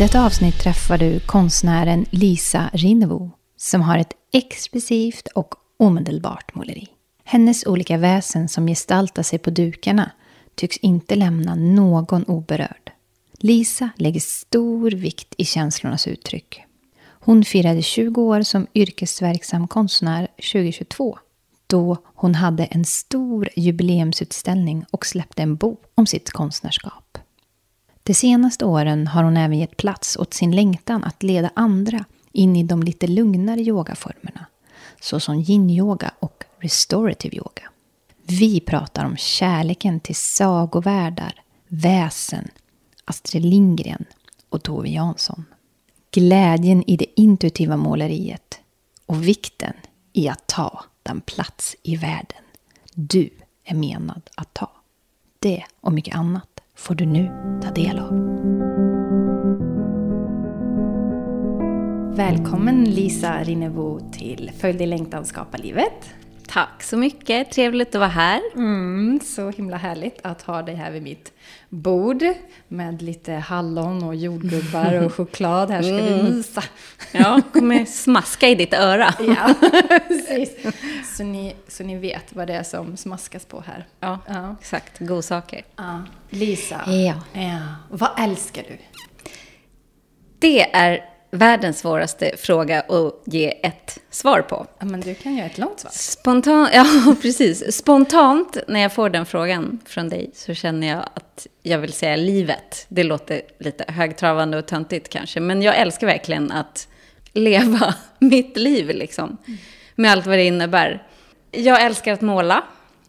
Detta avsnitt träffar du konstnären Lisa Rinnevo som har ett expressivt och omedelbart måleri. Hennes olika väsen som gestaltar sig på dukarna tycks inte lämna någon oberörd. Lisa lägger stor vikt i känslornas uttryck. Hon firade 20 år som yrkesverksam konstnär 2022 då hon hade en stor jubileumsutställning och släppte en bok om sitt konstnärskap. De senaste åren har hon även gett plats åt sin längtan att leda andra in i de lite lugnare yogaformerna, såsom yin-yoga och restorative yoga. Vi pratar om kärleken till sagovärldar, väsen, Astrid Lindgren och Tove Jansson. Glädjen i det intuitiva måleriet och vikten i att ta den plats i världen du är menad att ta. Det och mycket annat får du nu ta del av. Välkommen Lisa Rinnevo till Följ din längtan, skapa livet. Tack så mycket, trevligt att vara här. Mm, så himla härligt att ha dig här vid mitt bord med lite hallon och jordgubbar och choklad. Här ska mm. vi mysa. Ja, kommer smaska i ditt öra. ja, precis. Så ni, så ni vet vad det är som smaskas på här. Ja, ja. exakt. Godsaker. Ja. Lisa, ja. Ja. vad älskar du? Det är världens svåraste fråga att ge ett svar på. Ja, men du kan göra ett långt svar. Spontant, ja, precis. Spontant när jag får den frågan från dig så känner jag att jag vill säga livet. Det låter lite högtravande och töntigt kanske, men jag älskar verkligen att leva mitt liv liksom. Med allt vad det innebär. Jag älskar att måla,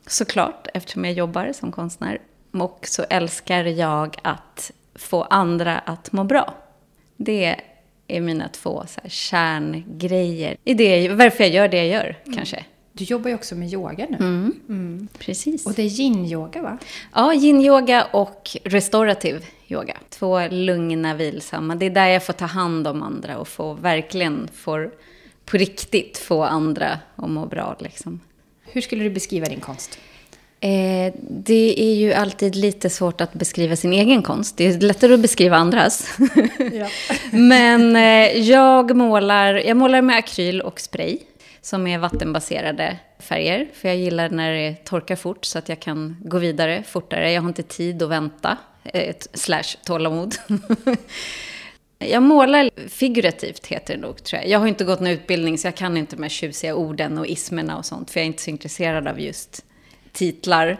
såklart, eftersom jag jobbar som konstnär. Och så älskar jag att få andra att må bra. Det är mina två så här, kärngrejer i det, varför jag gör det jag gör, mm. kanske. Du jobbar ju också med yoga nu. Mm. Mm. Precis. Och det är yin-yoga, va? Ja, yin-yoga och restorativ yoga. Två lugna, vilsamma. Det är där jag får ta hand om andra och få, verkligen får på riktigt få andra att må bra. Liksom. Hur skulle du beskriva din konst? Eh, det är ju alltid lite svårt att beskriva sin egen konst. Det är lättare att beskriva andras. Ja. Men eh, jag, målar, jag målar med akryl och spray som är vattenbaserade färger. För jag gillar när det torkar fort så att jag kan gå vidare fortare. Jag har inte tid att vänta. Eh, slash tålamod. Jag målar figurativt, heter det nog, tror jag. Jag har inte gått någon utbildning, så jag kan inte de här tjusiga orden och ismerna och sånt, för jag är inte så intresserad av just titlar.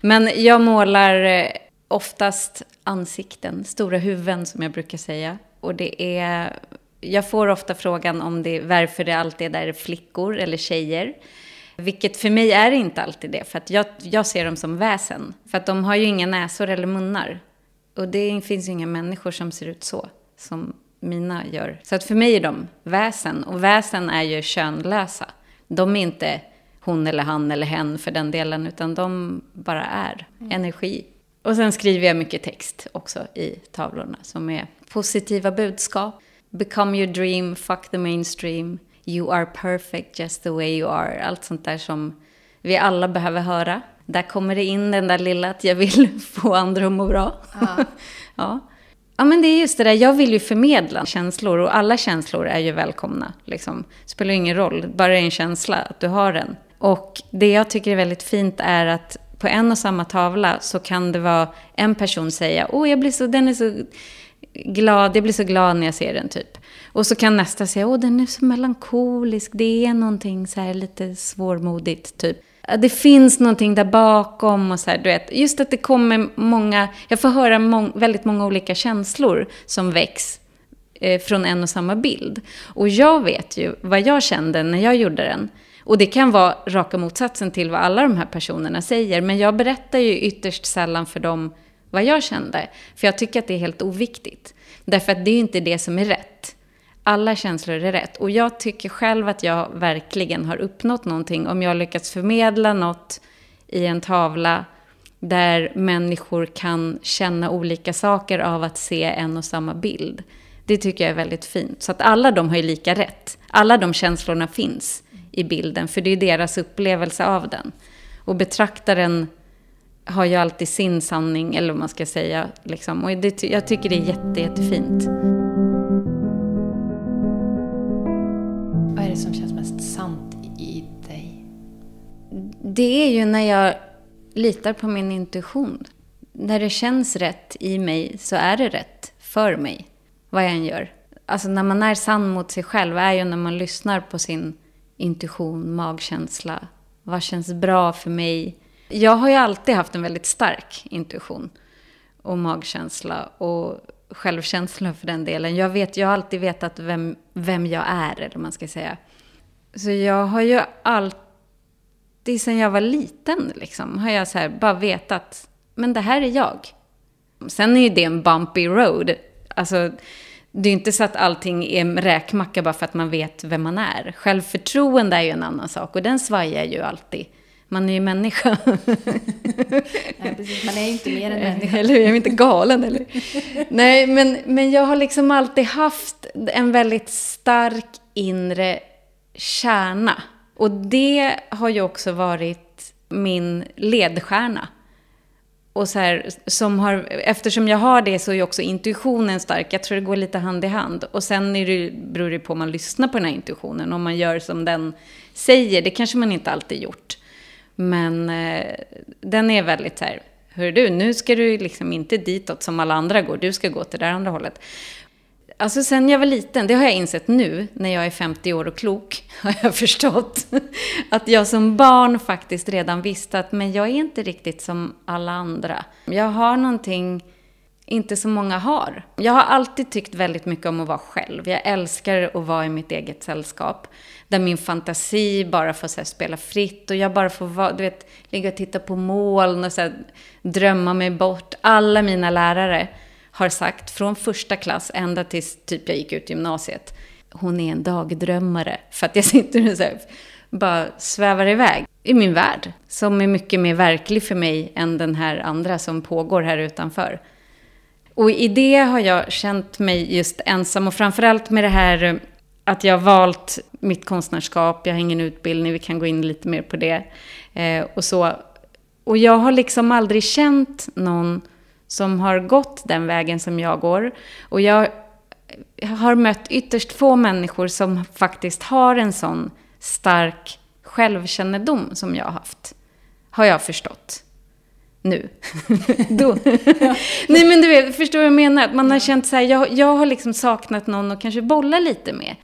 Men jag målar eh, oftast ansikten, stora huvuden som jag brukar säga. Och det är, jag får ofta frågan om det, varför det alltid är där flickor eller tjejer. Vilket för mig är inte alltid det, för att jag, jag ser dem som väsen. För att de har ju inga näsor eller munnar. Och det finns ju inga människor som ser ut så, som mina gör. Så att för mig är de väsen, och väsen är ju könlösa. De är inte hon eller han eller hen för den delen, utan de bara är mm. energi. Och sen skriver jag mycket text också i tavlorna som är positiva budskap. Become your dream, fuck the mainstream, you are perfect just the way you are. Allt sånt där som vi alla behöver höra. Där kommer det in den där lilla att jag vill få andra att må bra. Ja. ja. Ja, men det är just det där, jag vill ju förmedla känslor och alla känslor är ju välkomna. Liksom. Spelar ingen roll, bara det är en känsla, att du har den. Och det jag tycker är väldigt fint är att på en och samma tavla så kan det vara en person säga åh, jag blir så, den är så glad, jag blir så glad när jag ser den typ. Och så kan nästa säga åh, den är så melankolisk, det är någonting så här lite svårmodigt typ. Det finns någonting där bakom och så här, du vet. Just att det kommer många, jag får höra mång, väldigt många olika känslor som väcks eh, från en och samma bild. Och jag vet ju vad jag kände när jag gjorde den. Och det kan vara raka motsatsen till vad alla de här personerna säger. Men jag berättar ju ytterst sällan för dem vad jag kände. För jag tycker att det är helt oviktigt. Därför att det är ju inte det som är rätt. Alla känslor är rätt. Och jag tycker själv att jag verkligen har uppnått någonting om jag har lyckats förmedla något i en tavla där människor kan känna olika saker av att se en och samma bild. Det tycker jag är väldigt fint. Så att alla de har ju lika rätt. Alla de känslorna finns i bilden, för det är deras upplevelse av den. Och betraktaren har ju alltid sin sanning, eller vad man ska säga. Liksom. Och det, jag tycker det är jätte, jättefint. Vad är det som känns mest sant i dig? Det är ju när jag litar på min intuition. När det känns rätt i mig så är det rätt för mig, vad jag än gör. Alltså när man är sann mot sig själv är ju när man lyssnar på sin intuition, magkänsla. Vad känns bra för mig? Jag har ju alltid haft en väldigt stark intuition och magkänsla och självkänsla för den delen. Jag, vet, jag har alltid vetat vem, vem jag är, eller man ska säga. Så jag har ju alltid, sen jag var liten, liksom, har jag så bara vetat, men det här är jag. Sen är ju det en bumpy road. Alltså, det är inte så att allting är räkmacka bara för att man vet vem man är. Självförtroende är ju en annan sak och den svajar ju alltid. Man är ju människa. Nej, precis. Man är ju inte mer än människa. Eller Jag är inte galen eller? Nej, men, men jag har liksom alltid haft en väldigt stark inre kärna. Och det har ju också varit min ledstjärna. Och så här, som har, eftersom jag har det så är också intuitionen stark. Jag tror det går lite hand i hand. Och sen är det, beror det på om man lyssnar på den här intuitionen. Om man gör som den säger. Det kanske man inte alltid gjort. Men eh, den är väldigt så här, hör du, nu ska du liksom inte ditåt som alla andra går. Du ska gå till det andra hållet. Alltså sen jag var liten, det har jag insett nu när jag är 50 år och klok, har jag förstått. Att jag som barn faktiskt redan visste att men jag är inte riktigt som alla andra. Jag har någonting inte så många har. Jag har alltid tyckt väldigt mycket om att vara själv. Jag älskar att vara i mitt eget sällskap. Där min fantasi bara får här, spela fritt och jag bara får vara, du vet, ligga och titta på moln och så här, drömma mig bort. Alla mina lärare har sagt från första klass ända tills typ jag gick ut gymnasiet. Hon är en dagdrömmare. För att jag sitter och så här, bara svävar iväg i min värld. Som är mycket mer verklig för mig än den här andra som pågår här utanför. Och i det har jag känt mig just ensam och framförallt med det här eh, att jag har valt mitt konstnärskap, jag har ingen utbildning, vi kan gå in lite mer på det. Eh, och så. Och jag har liksom aldrig känt någon som har gått den vägen som jag går. Och jag har mött ytterst få människor som faktiskt har en sån stark självkännedom som jag har haft. Har jag förstått. Nu. Då. Nej men du vet, förstår vad jag menar? Att man har känt så här, jag, jag har liksom saknat någon att kanske bolla lite med.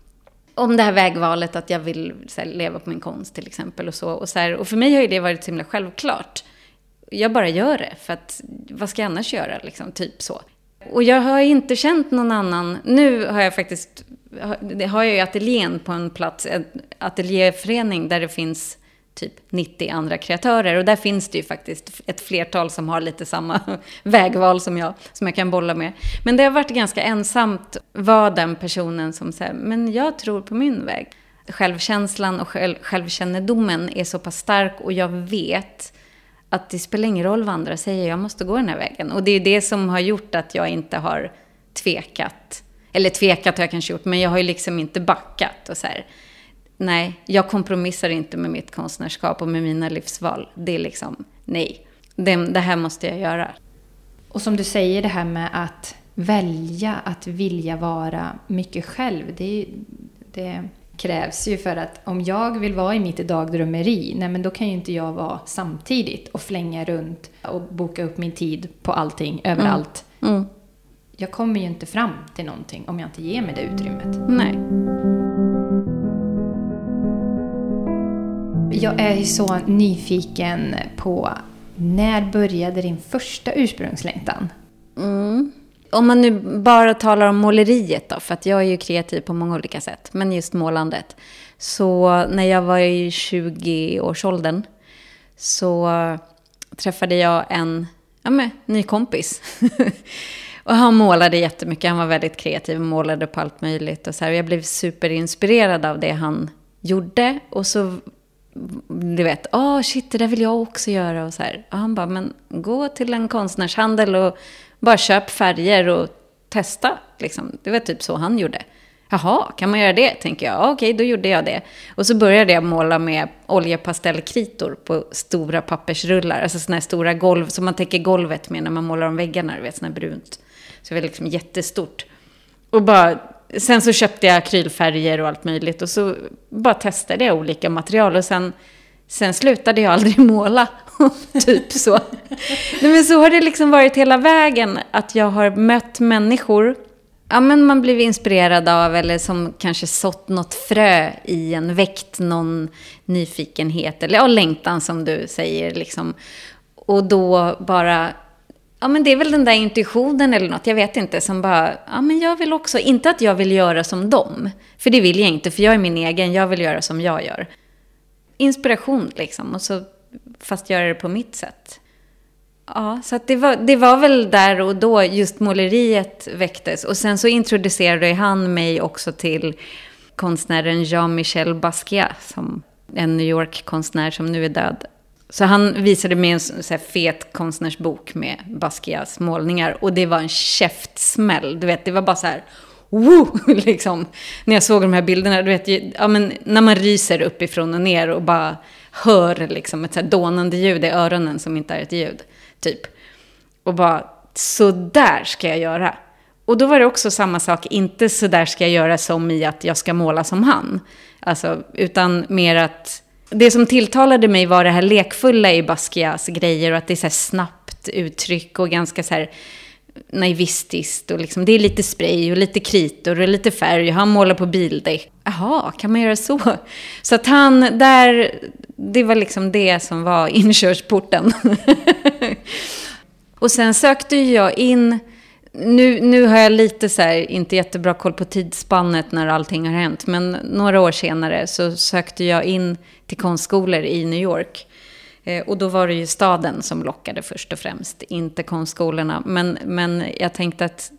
Om det här vägvalet att jag vill här, leva på min konst till exempel och så. Och, så här, och för mig har ju det varit så himla självklart jag bara gör det, för att vad ska jag annars göra, liksom, typ så. Och jag har inte känt någon annan, nu har jag faktiskt, det har jag ju ateljén på en plats, en ateljéförening där det finns typ 90 andra kreatörer. Och där finns det ju faktiskt ett flertal som har lite samma vägval som jag, som jag kan bolla med. Men det har varit ganska ensamt var den personen som säger, men jag tror på min väg. Självkänslan och själv, självkännedomen är så pass stark och jag vet att det spelar ingen roll vad andra säger, jag måste gå den här vägen. Och det är det som har gjort att jag inte har tvekat. Eller tvekat har jag kanske gjort, men jag har ju liksom inte backat. Och så här. Nej, jag kompromissar inte med mitt konstnärskap och med mina livsval. Det är liksom, nej. Det, det här måste jag göra. Och som du säger, det här med att välja, att vilja vara mycket själv. Det, det krävs ju för att om jag vill vara i mitt dagdrömmeri, nej men då kan ju inte jag vara samtidigt och flänga runt och boka upp min tid på allting, överallt. Mm. Mm. Jag kommer ju inte fram till någonting om jag inte ger mig det utrymmet. Nej. Jag är så nyfiken på när började din första ursprungslängtan? Mm. Om man nu bara talar om måleriet då, för att jag är ju kreativ på många olika sätt, men just målandet. Så när jag var i 20-årsåldern så träffade jag en ja, men, ny kompis. och han målade jättemycket, han var väldigt kreativ och målade på allt möjligt. Och så här. Jag blev superinspirerad av det han gjorde. Och så du vet, åh oh, shit, det där vill jag också göra. Och så här. Och han bara, men gå till en konstnärshandel och bara köp färger och testa. Liksom. Det var typ så han gjorde. Jaha, kan man göra det? Tänker jag. Okej, okay, då gjorde jag det. Och så började jag måla med oljepastellkritor på stora pappersrullar. Alltså sådana här stora golv som man täcker golvet med när man målar om väggarna. Du vet, sådana här brunt. Så det var liksom jättestort. Och bara sen så köpte jag akrylfärger och allt möjligt och så bara testade jag olika material och sen, sen slutade jag aldrig måla. typ så. Nej, men så har det liksom varit hela vägen, att jag har mött människor ja, men man blivit inspirerad av eller som kanske sått något frö i en, väckt någon nyfikenhet eller ja, längtan som du säger. Liksom. Och då bara Ja, men det är väl den där intuitionen eller något, jag vet inte, som bara, ja men jag vill också, inte att jag vill göra som dem, för det vill jag inte, för jag är min egen, jag vill göra som jag gör. Inspiration liksom, och så, fast göra det på mitt sätt. Ja, så det, var, det var väl där och då just måleriet väcktes. Och sen så introducerade han mig också till konstnären Jean-Michel Basquiat, som en New York-konstnär som nu är död. Så han visade mig en så här fet konstnärsbok med Basquias målningar. Och det var en käftsmäll. Du vet, det var bara så här... Woo! liksom. När jag såg de här bilderna, du vet, ja, men när man ryser uppifrån och ner och bara hör liksom ett så här dånande ljud i öronen som inte är ett ljud. Typ. Och bara, så där ska jag göra. Och då var det också samma sak, inte så där ska jag göra som i att jag ska måla som han. Alltså, utan mer att det som tilltalade mig var det här lekfulla i Basquias grejer och att det är så här snabbt uttryck och ganska så här naivistiskt. Och liksom, det är lite spray och lite kritor och lite färg. Han målar på bildäck. Jaha, kan man göra så? Så att han, där, det var liksom det som var inkörsporten. och sen sökte jag in nu, nu har jag lite så här, inte jättebra koll på tidsspannet när allting har hänt. Men några år senare så sökte jag in till konstskolor i New York. Eh, och då var det ju staden som lockade först och främst, inte konstskolorna. Men, men jag tänkte att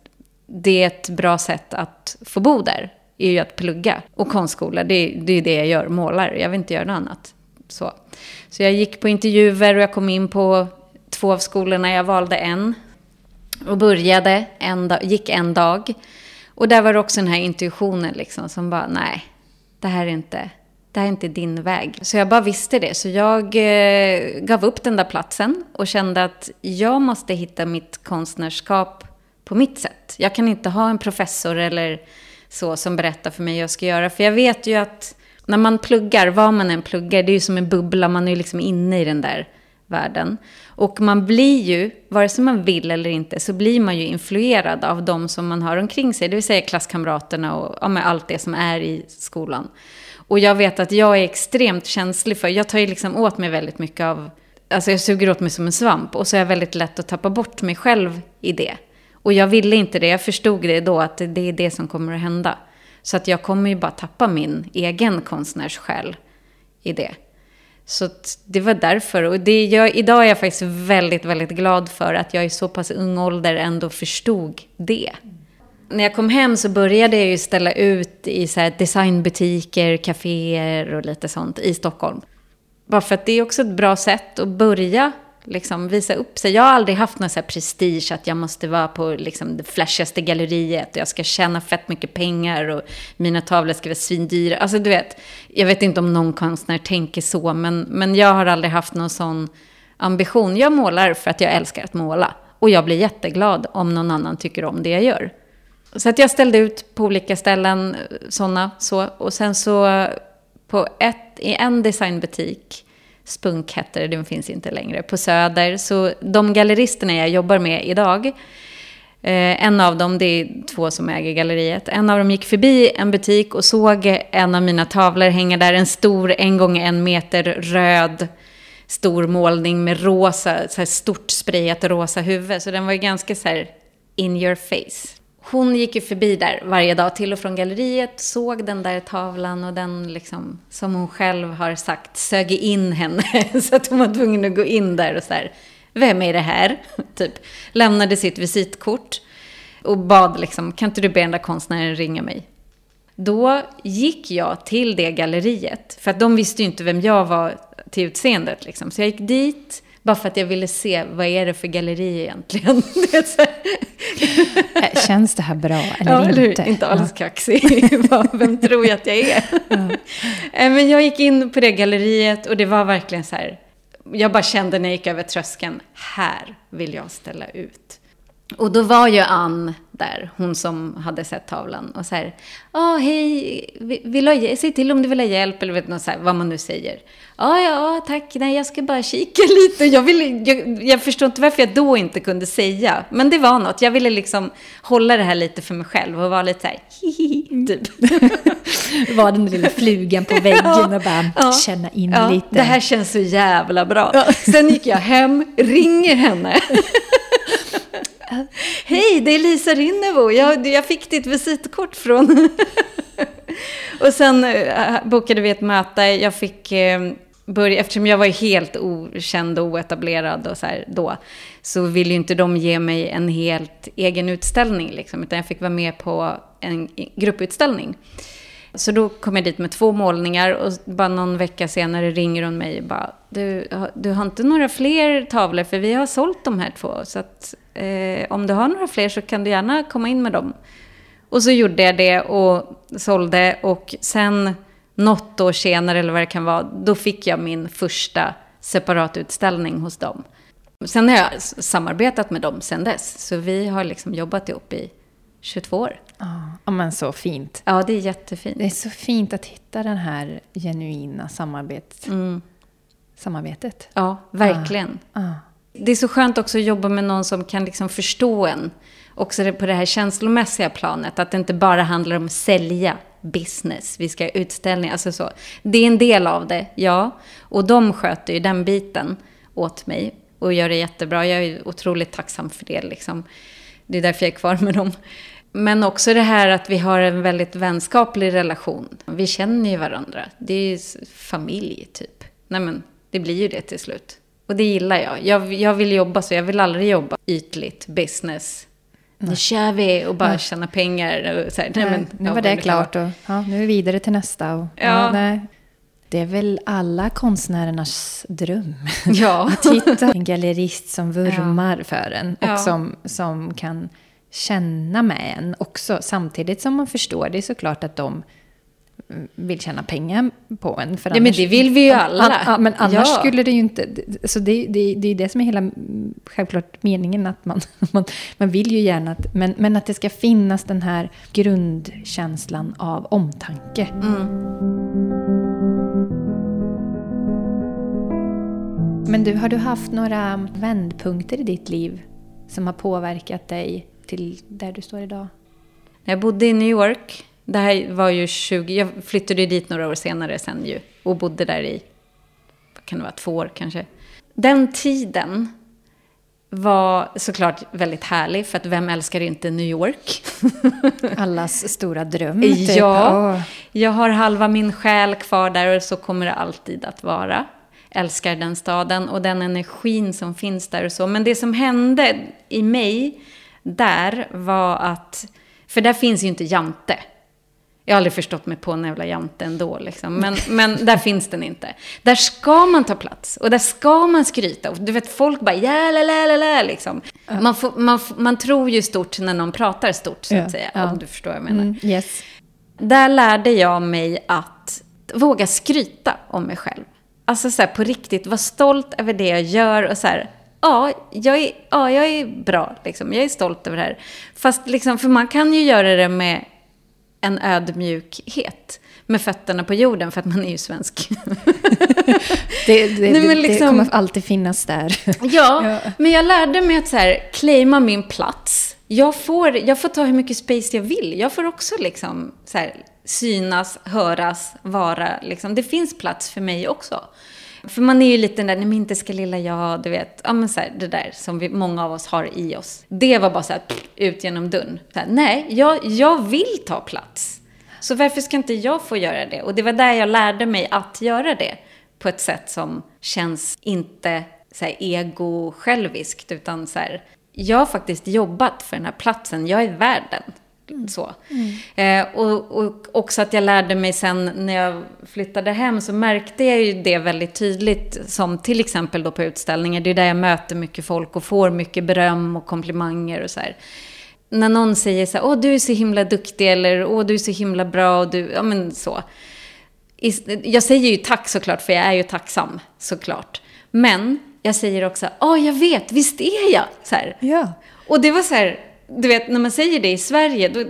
det är ett bra sätt att få bo där, är ju att plugga. Och konstskola, det, det är ju det jag gör, målar. Jag vill inte göra något annat. Så. så jag gick på intervjuer och jag kom in på två av skolorna. Jag valde en och började, en dag, gick en dag. Och där var det också den här intuitionen liksom som bara, nej, det här är inte, det här är inte din väg. Så jag bara visste det. Så jag eh, gav upp den där platsen och kände att jag måste hitta mitt konstnärskap på mitt sätt. Jag kan inte ha en professor eller så som berättar för mig hur jag ska göra. För jag vet ju att när man pluggar, vad man än pluggar, det är ju som en bubbla, man är ju liksom inne i den där världen. Och man blir ju, vare sig man vill eller inte, så blir man ju influerad av de som man har omkring sig. Det vill säga klasskamraterna och ja, med allt det som är i skolan. Och jag vet att jag är extremt känslig för, jag tar ju liksom åt mig väldigt mycket av, alltså jag suger åt mig som en svamp. Och så är jag väldigt lätt att tappa bort mig själv i det. Och jag ville inte det, jag förstod det då att det är det som kommer att hända. Så att jag kommer ju bara tappa min egen konstnärssjäl i det. Så det var därför. Och det, jag, idag är jag faktiskt väldigt, väldigt glad för att jag i så pass ung ålder ändå förstod det. När jag kom hem så började jag ju ställa ut i så designbutiker, kaféer och lite sånt i Stockholm. Bara för att det är också ett bra sätt att börja liksom visa upp sig. Jag har aldrig haft någon så prestige att jag måste vara på liksom det flashigaste galleriet och jag ska tjäna fett mycket pengar och mina tavlor ska vara svindyra. Alltså du vet, jag vet inte om någon konstnär tänker så, men, men jag har aldrig haft någon sån ambition. Jag målar för att jag älskar att måla och jag blir jätteglad om någon annan tycker om det jag gör. Så att jag ställde ut på olika ställen sådana så. Och sen så på ett, i en designbutik, Spunk hette det, den finns inte längre, på Söder. Så de galleristerna jag jobbar med idag, eh, en av dem, det är två som äger galleriet, en av dem gick förbi en butik och såg en av mina tavlor hänga där, en stor, en gång en meter röd stor målning med rosa, så här stort sprayat rosa huvud. Så den var ju ganska så här in your face. Hon gick ju förbi där varje dag till och från galleriet, såg den där tavlan och den liksom, som hon själv har sagt, sög in henne. så att hon var tvungen att gå in där och så här, vem är det här? typ, lämnade sitt visitkort och bad liksom, kan inte du be den där konstnären ringa mig? Då gick jag till det galleriet, för att de visste ju inte vem jag var till utseendet. Liksom. Så jag gick dit, bara för att jag ville se vad är det för galleri egentligen. Känns det här bra eller ja, inte? Eller inte alls ja. kaxig. Vem tror jag att jag är? Ja. Men jag gick in på det galleriet och det var verkligen så här. Jag bara kände när jag gick över tröskeln, här vill jag ställa ut. Och då var ju Ann där, hon som hade sett tavlan. Och så här, ja hej, vill du, säg till om du vill ha hjälp eller vet något så här, vad man nu säger. Ja, ja, tack, nej jag ska bara kika lite. Jag, vill, jag, jag förstår inte varför jag då inte kunde säga. Men det var något, jag ville liksom hålla det här lite för mig själv och vara lite så här, hihi, typ. var den lilla flugan på väggen ja, och bara ja, känna in ja, lite. Det här känns så jävla bra. Sen gick jag hem, ringer henne. Hej, det är Lisa Rinnebo. Jag, jag fick ditt visitkort från... och sen eh, bokade vi ett möte. Jag fick eh, börja, eftersom jag var helt okänd och oetablerad och så här då, så ville ju inte de ge mig en helt egen utställning, liksom, utan jag fick vara med på en grupputställning. Så då kom jag dit med två målningar och bara någon vecka senare ringer hon mig och bara, du, du har inte några fler tavlor för vi har sålt de här två. Så att eh, om du har några fler så kan du gärna komma in med dem. Och så gjorde jag det och sålde och sen något år senare eller vad det kan vara, då fick jag min första separatutställning hos dem. Sen har jag samarbetat med dem sen dess, så vi har liksom jobbat ihop i 22 år. Ja, men så fint. Ja, det är jättefint. Det är så fint att hitta den här genuina samarbets... Mm. samarbetet. Ja, verkligen. Ah. Det är så skönt också att jobba med någon som kan liksom förstå en. Också på det här känslomässiga planet. Att det inte bara handlar om att sälja business. Vi ska ha utställningar. Alltså så. Det är en del av det, ja. Och de sköter ju den biten åt mig. Och gör det jättebra. Jag är otroligt tacksam för det. Liksom. Det är därför jag är kvar med dem. Men också det här att vi har en väldigt vänskaplig relation. Vi känner ju varandra. Det är familj, typ. Nej men, det blir ju det till slut. Och det gillar jag. Jag, jag vill jobba så. Jag vill aldrig jobba ytligt, business. Nej. Nu kör vi och bara ja. tjäna pengar. Och så här, nej, nej, men, nu var det klart och ja, nu är vi vidare till nästa. Och, ja. ja nej. Det är väl alla konstnärernas dröm. Ja. att hitta en gallerist som vurmar ja. för en och som, som kan känna med en också. Samtidigt som man förstår det är såklart att de vill tjäna pengar på en. För ja, men det vill vi ju alla. An, an, men annars ja. skulle det ju inte... Så det, det, det är det som är hela, självklart, meningen. att man, man, man vill ju gärna att... Men, men att det ska finnas den här grundkänslan av omtanke. Mm. Men du, har du haft några vändpunkter i ditt liv som har påverkat dig till där du står idag? När jag bodde i New York det här var ju 20, jag flyttade dit några år senare sen ju. Och bodde där i, vad kan det vara, två år kanske. Den tiden var såklart väldigt härlig, för att vem älskar inte New York? Allas stora dröm. Typ. Ja, jag har halva min själ kvar där och så kommer det alltid att vara. Älskar den staden och den energin som finns där och så. Men det som hände i mig där var att, för där finns ju inte Jante. Jag har aldrig förstått mig på en jävla jante ändå. Liksom. Men, men där finns den inte. Där ska man ta plats och där ska man skryta. Och du vet, folk bara ja, la, la, la, la, liksom. Man, får, man, man tror ju stort när någon pratar stort, så att ja. säga. Ja. Om du förstår vad jag menar. Mm, yes. Där lärde jag mig att våga skryta om mig själv. Alltså så här, på riktigt, vara stolt över det jag gör och så här, ja, jag är, ja, jag är bra, liksom. jag är stolt över det här. Fast liksom, för man kan ju göra det med en ödmjukhet med fötterna på jorden för att man är ju svensk. det, det, Nej, liksom, det, kommer alltid finnas där. ja, ja, men jag lärde mig att så här, claima min plats. Jag får, jag får ta hur mycket space jag vill. Jag får också liksom så här, synas, höras, vara. Liksom. Det finns plats för mig också. För man är ju lite den där, nej men inte ska lilla jag, du vet. Ja men så här, det där som vi, många av oss har i oss. Det var bara så här, ut genom dörren. Så här, nej, jag, jag vill ta plats. Så varför ska inte jag få göra det? Och det var där jag lärde mig att göra det. På ett sätt som känns inte så här ego-själviskt, utan så här, jag har faktiskt jobbat för den här platsen, jag är värd den. Mm. Så. Mm. Eh, och, och också att jag lärde mig sen när jag flyttade hem så märkte jag ju det väldigt tydligt. Som till exempel då på utställningar. Det är där jag möter mycket folk och får mycket beröm och komplimanger och så här. När någon säger så här, åh du är så himla duktig eller åh du är så himla bra och du, ja men så. Jag säger ju tack såklart, för jag är ju tacksam såklart. Men jag säger också, åh jag vet, visst är jag. Så här. Ja. Och det var så här, du vet, när man säger det i Sverige, då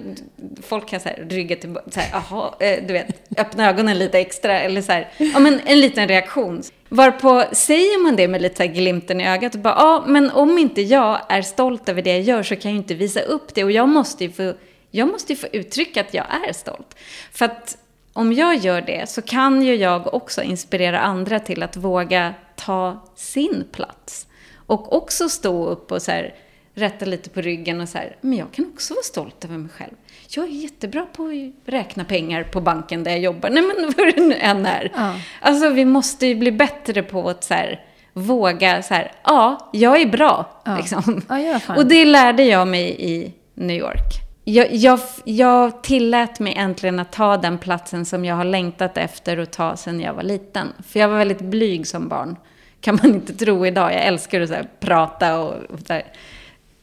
folk kan så här rygga tillbaka, så här, aha, eh, du vet, öppna ögonen lite extra, eller så här, ja men en liten reaktion. Varpå säger man det med lite så här glimten i ögat och bara, ja men om inte jag är stolt över det jag gör så kan jag ju inte visa upp det och jag måste ju få, jag måste ju få uttrycka att jag är stolt. För att om jag gör det så kan ju jag också inspirera andra till att våga ta sin plats. Och också stå upp och så här, rätta lite på ryggen och så här, men jag kan också vara stolt över mig själv. Jag är jättebra på att räkna pengar på banken där jag jobbar. Nej men vad det nu än är. Ja. Alltså vi måste ju bli bättre på att så här, våga så här, ja, jag är bra. Ja. Liksom. Ja, och det lärde jag mig i New York. Jag, jag, jag tillät mig äntligen att ta den platsen som jag har längtat efter att ta sedan jag var liten. För jag var väldigt blyg som barn. Kan man inte tro idag. Jag älskar att så här, prata och, och så här,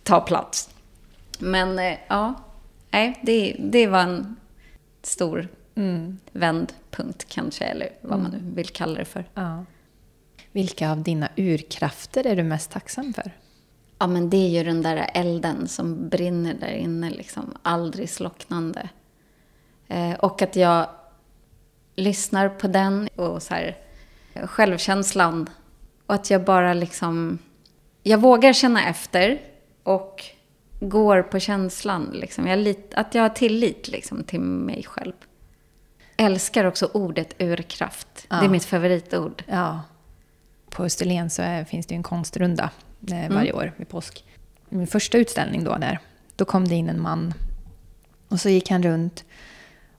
ta plats. Men eh, ja, nej, det, det var en stor mm. vändpunkt kanske, eller vad man nu mm. vill kalla det för. Ja. Vilka av dina urkrafter är du mest tacksam för? Ja, men det är ju den där elden som brinner där inne, liksom. Aldrig slocknande. Eh, och att jag lyssnar på den och så här, självkänslan. Och att jag bara liksom... Jag vågar känna efter och går på känslan. Liksom. Jag lit, att jag har tillit liksom, till mig själv. Älskar också ordet urkraft. Ja. Det är mitt favoritord. Ja. På Österlen så är, finns det en konstrunda eh, varje mm. år vid påsk. Min första utställning då där, då kom det in en man. Och så gick han runt.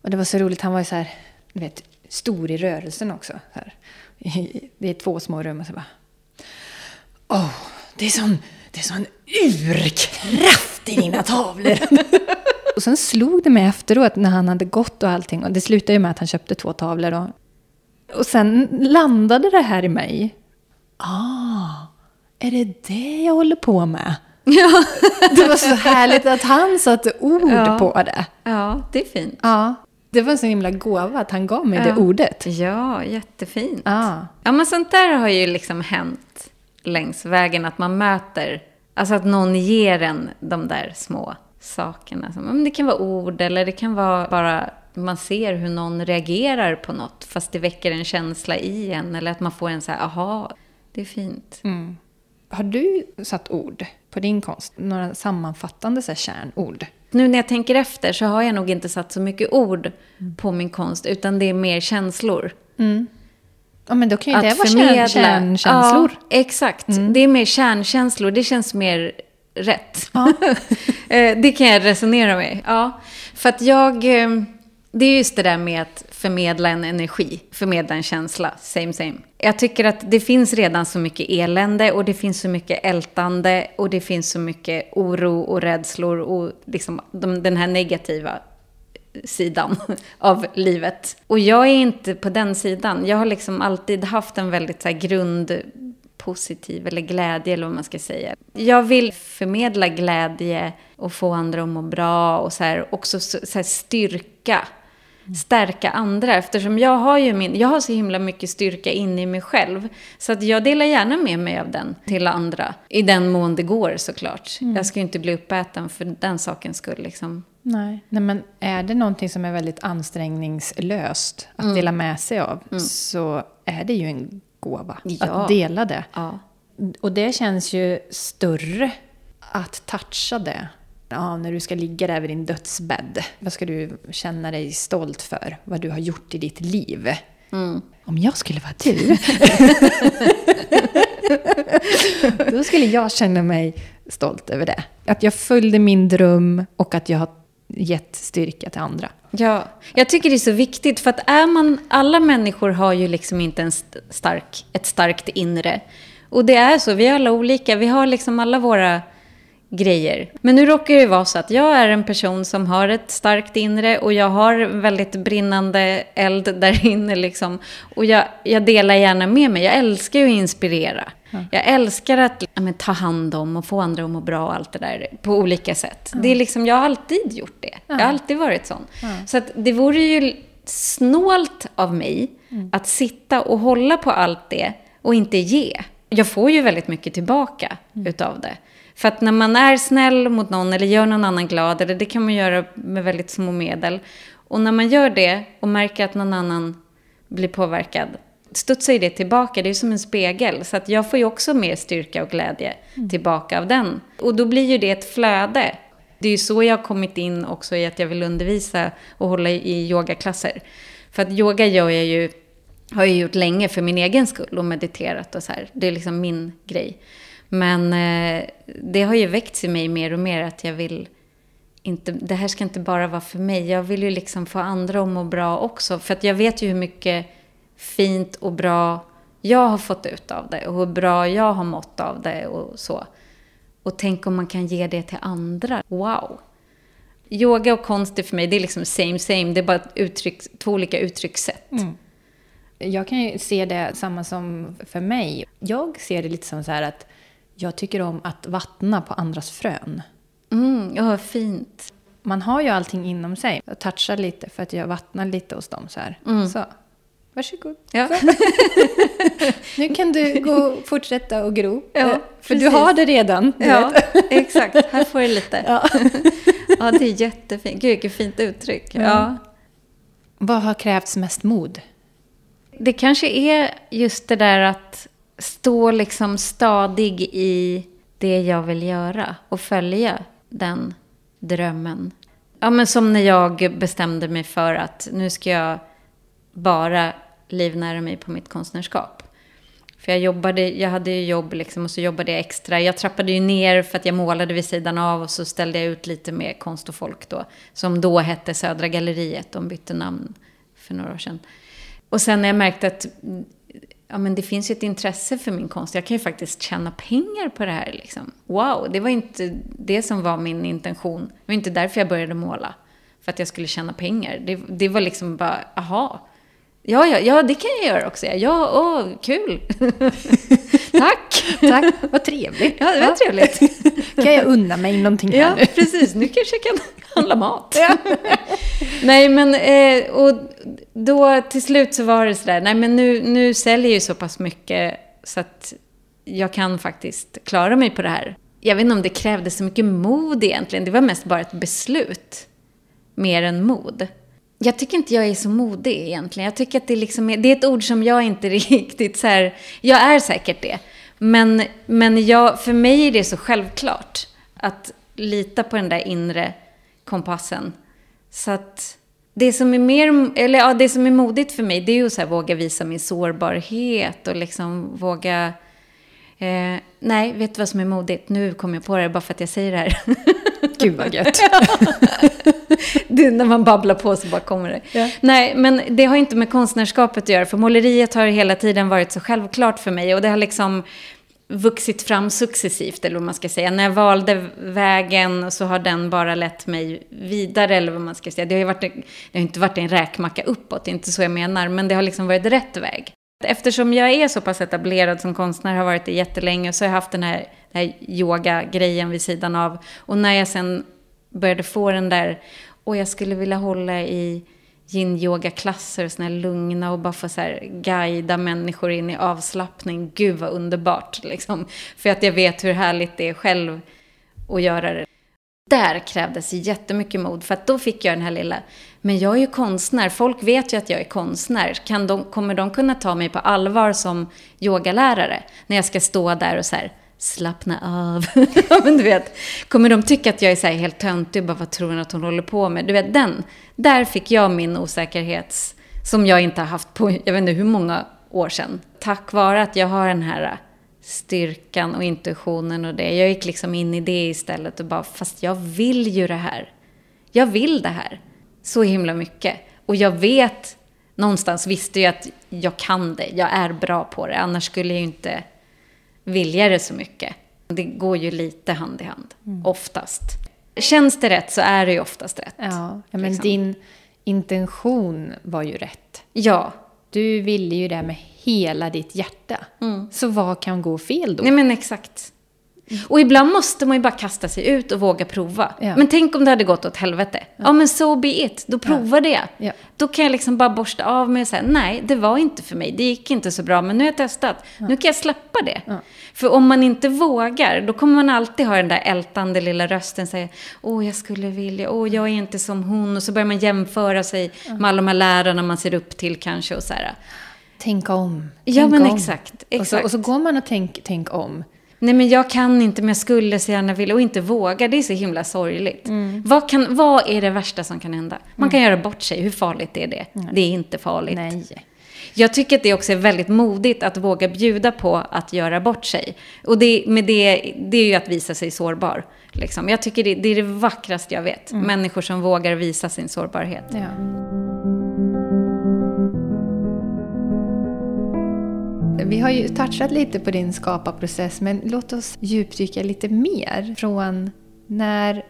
Och det var så roligt, han var ju så här, du vet, stor i rörelsen också. Det är två små rum och så bara... Åh, oh, det är sån det är sån urkraft i dina tavlor. och sen slog det mig efteråt när han hade gått och allting. Och det slutade ju med att han köpte två tavlor. Och, och sen landade det här i mig. Ah, är det det jag håller på med? Ja. det var så härligt att han satte ord ja. på det. Ja, det är fint. Ja. Det var en så himla gåva att han gav mig ja. det ordet. Ja, jättefint. Ja. ja, men sånt där har ju liksom hänt längs vägen. Att man möter, alltså att någon ger en de där små sakerna. Det kan vara ord eller det kan vara bara man ser hur någon reagerar på något fast det väcker en känsla i en. Eller att man får en så här, aha, det är fint. Mm. Har du satt ord på din konst? Några sammanfattande så här, kärnord? Nu när jag tänker efter så har jag nog inte satt så mycket ord mm. på min konst, utan det är mer känslor. Mm. Ja, men då kan ju det vara förmedla. kärnkänslor. Ja, exakt. Mm. Det är mer kärnkänslor. Det känns mer rätt. Ja. Eh, det kan jag resonera med. Ja. För att jag... Eh, det är just det där med att förmedla en energi, förmedla en känsla. Same, same. Jag tycker att det finns redan så mycket elände och det finns så mycket ältande och det finns så mycket oro och rädslor och liksom den här negativa sidan av livet. Och jag är inte på den sidan. Jag har liksom alltid haft en väldigt så här, grundpositiv eller glädje eller vad man ska säga. Jag vill förmedla glädje och få andra att må bra och så här, också så, så här, styrka. stärka andra. Eftersom jag har ju min, jag har så himla mycket styrka inne i mig själv. Så att jag delar gärna med mig av den till andra. I den mån det går såklart. Mm. Jag ska ju inte bli uppäten för den sakens skull liksom. Nej. Nej, men är det någonting som är väldigt ansträngningslöst att mm. dela med sig av mm. så är det ju en gåva ja. att dela det. Ja. Och det känns ju större att toucha det. Ja, när du ska ligga där vid din dödsbädd. Vad ska du känna dig stolt för? Vad du har gjort i ditt liv. Mm. Om jag skulle vara du. då skulle jag känna mig stolt över det. Att jag följde min dröm och att jag har gett styrka till andra. Ja, jag tycker det är så viktigt för att är man, alla människor har ju liksom inte en stark, ett starkt inre. Och det är så, vi är alla olika, vi har liksom alla våra grejer. Men nu råkar det vara så att jag är en person som har ett starkt inre och jag har väldigt brinnande eld där inne liksom. Och jag, jag delar gärna med mig, jag älskar ju att inspirera. Ja. Jag älskar att ja, men, ta hand om och få andra att må bra och allt det där på olika sätt. Ja. Det är liksom, jag har alltid gjort det. Jag har alltid varit sån. Så att det vore ju snålt av mig mm. att sitta och hålla på allt det och inte ge. Jag får ju väldigt mycket tillbaka mm. utav det. För att när man är snäll mot någon eller gör någon annan glad, eller det kan man göra med väldigt små medel. Och när man gör det och märker att någon annan blir påverkad, studsar ju det tillbaka. Det är som en spegel. Så att jag får ju också mer styrka och glädje mm. tillbaka av den. Och då blir ju det ett flöde. Det är ju så jag har kommit in också i att jag vill undervisa och hålla i yogaklasser. För att yoga gör jag ju, har jag gjort länge för min egen skull och mediterat och så här. Det är liksom min grej. Men eh, det har ju väckts i mig mer och mer att jag vill inte, det här ska inte bara vara för mig. Jag vill ju liksom få andra att må bra också. För att jag vet ju hur mycket fint och bra jag har fått ut av det och hur bra jag har mått av det och så. Och tänk om man kan ge det till andra. Wow! Yoga och konst är för mig, det är liksom same same. Det är bara uttryck, två olika uttryckssätt. Mm. Jag kan ju se det samma som för mig. Jag ser det lite som så här att jag tycker om att vattna på andras frön. Mm, ja, fint. Man har ju allting inom sig. Jag touchar lite för att jag vattnar lite hos dem så här. Mm. Så. Varsågod. Ja. nu kan du gå och fortsätta och gro. Ja, för precis. du har det redan. Ja, exakt. Här får du lite. Ja. ja, det är jättefint. Gud, vilket fint uttryck. Mm. Ja. Vad har krävts mest mod? Det kanske är just det där att stå liksom stadig i det jag vill göra och följa den drömmen. Ja, men som när jag bestämde mig för att nu ska jag bara livnära mig på mitt konstnärskap. För jag jobbade, jag hade ju jobb liksom och så jobbade jag extra. Jag trappade ju ner för att jag målade vid sidan av och så ställde jag ut lite med konst och folk då. Som då hette Södra Galleriet, de bytte namn för några år sedan. Och sen när jag märkte att ja, men det finns ju ett intresse för min konst. Jag kan ju faktiskt tjäna pengar på det här. Liksom. Wow, det var inte det som var min intention. Det var inte därför jag började måla. För att jag skulle tjäna pengar. Det, det var liksom bara, aha. Ja, ja, ja, det kan jag göra också. Ja, åh, kul. Tack. Tack, vad trevligt. Ja, det var ja. trevligt. kan jag unna mig någonting här Ja, nu? precis. Nu kanske jag kan handla mat. Ja. nej, men eh, och då till slut så var det sådär, nej men nu, nu säljer jag ju så pass mycket så att jag kan faktiskt klara mig på det här. Jag vet inte om det krävde så mycket mod egentligen. Det var mest bara ett beslut. Mer än mod. Jag tycker inte jag är så modig egentligen. Jag tycker att det, liksom är, det är ett ord som jag inte riktigt så här, Jag är säkert det. Men, men jag, för mig är det så självklart att lita på den där inre kompassen. Så att det som är mer, eller ja, det som är modigt för mig, det är ju att våga visa min sårbarhet och liksom våga... Eh, nej, vet du vad som är modigt? Nu kommer jag på det bara för att jag säger det här. Gud vad gött. det, när man babblar på så bara kommer det. Ja. Nej, men det har inte med konstnärskapet att göra. För måleriet har hela tiden varit så självklart för mig. Och det har liksom vuxit fram successivt, eller vad man ska säga. När jag valde vägen så har den bara lett mig vidare, eller vad man ska säga. Det har ju varit, det har inte varit en räkmacka uppåt, det är inte så jag menar, men det har liksom varit rätt väg. Eftersom jag är så pass etablerad som konstnär, har varit det jättelänge, så har jag haft den här, den här yoga-grejen vid sidan av. Och när jag sen började få den där, och jag skulle vilja hålla i yin-yoga-klasser och såna här lugna och bara få så här guida människor in i avslappning. Gud vad underbart liksom. För att jag vet hur härligt det är själv att göra det. Där krävdes jättemycket mod för att då fick jag den här lilla, men jag är ju konstnär, folk vet ju att jag är konstnär. Kan de, kommer de kunna ta mig på allvar som yogalärare? När jag ska stå där och så här, slappna av. men du vet, kommer de tycka att jag är så här helt töntig och bara vad tror hon att hon håller på med? Du vet den, där fick jag min osäkerhet som jag inte har haft på, jag vet inte hur många år sedan. Tack vare att jag har den här styrkan och intuitionen och det. Jag gick liksom in i det istället och bara, fast jag vill ju det här. Jag vill det här. Så himla mycket. Och jag vet, någonstans visste jag att jag kan det. Jag är bra på det. Annars skulle jag ju inte vilja det så mycket. Det går ju lite hand i hand, mm. oftast. Känns det rätt så är det ju oftast rätt. Ja, men liksom. din intention var ju rätt. Ja. Du ville ju det med hela ditt hjärta. Mm. Så vad kan gå fel då? Nej men exakt. Och ibland måste man ju bara kasta sig ut och våga prova. Ja. Men tänk om det hade gått åt helvete. Ja, ja men so be it. Då provade jag. Ja. Då kan jag liksom bara borsta av mig och säga, nej, det var inte för mig. Det gick inte så bra, men nu har jag testat. Nu kan jag släppa det. För om man inte vågar, då kommer man alltid ha den där ältande lilla rösten. Säga, åh, jag skulle vilja, åh, jag är inte som hon. Och så börjar man jämföra sig med alla de här lärarna man ser upp till kanske. Och så här. Tänka om. Ja, tänk men om. exakt. exakt. Och, så, och så går man och tänker tänk om. Nej, men jag kan inte, men jag skulle så gärna vilja och inte våga. Det är så himla sorgligt. Mm. Vad, kan, vad är det värsta som kan hända? Man mm. kan göra bort sig. Hur farligt är det? Mm. Det är inte farligt. Nej. Jag tycker att det också är väldigt modigt att våga bjuda på att göra bort sig. Och det, med det, det är ju att visa sig sårbar. Liksom. Jag tycker det, det är det vackraste jag vet. Mm. Människor som vågar visa sin sårbarhet. Ja. Vi har ju touchat lite på din skaparprocess, men låt oss djupdyka lite mer. Från när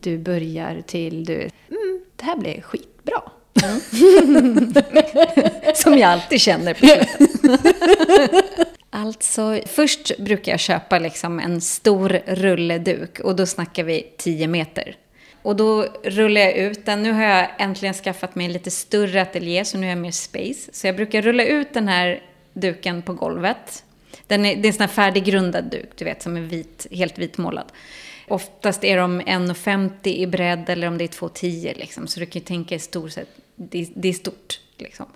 du börjar till du, mm, det här blev skitbra. Mm. Som jag alltid känner på. Alltså, först brukar jag köpa liksom en stor rulleduk och då snackar vi 10 meter. Och då rullar jag ut den. Nu har jag äntligen skaffat mig en lite större ateljé så nu har jag mer space. Så jag brukar rulla ut den här duken på golvet. Den är, det är en sån här färdiggrundad duk, du vet, som är vit, helt vitmålad. Oftast är de 1,50 i bredd eller om det är 2,10 liksom. Så du kan ju tänka i stort sett, det, det är stort liksom.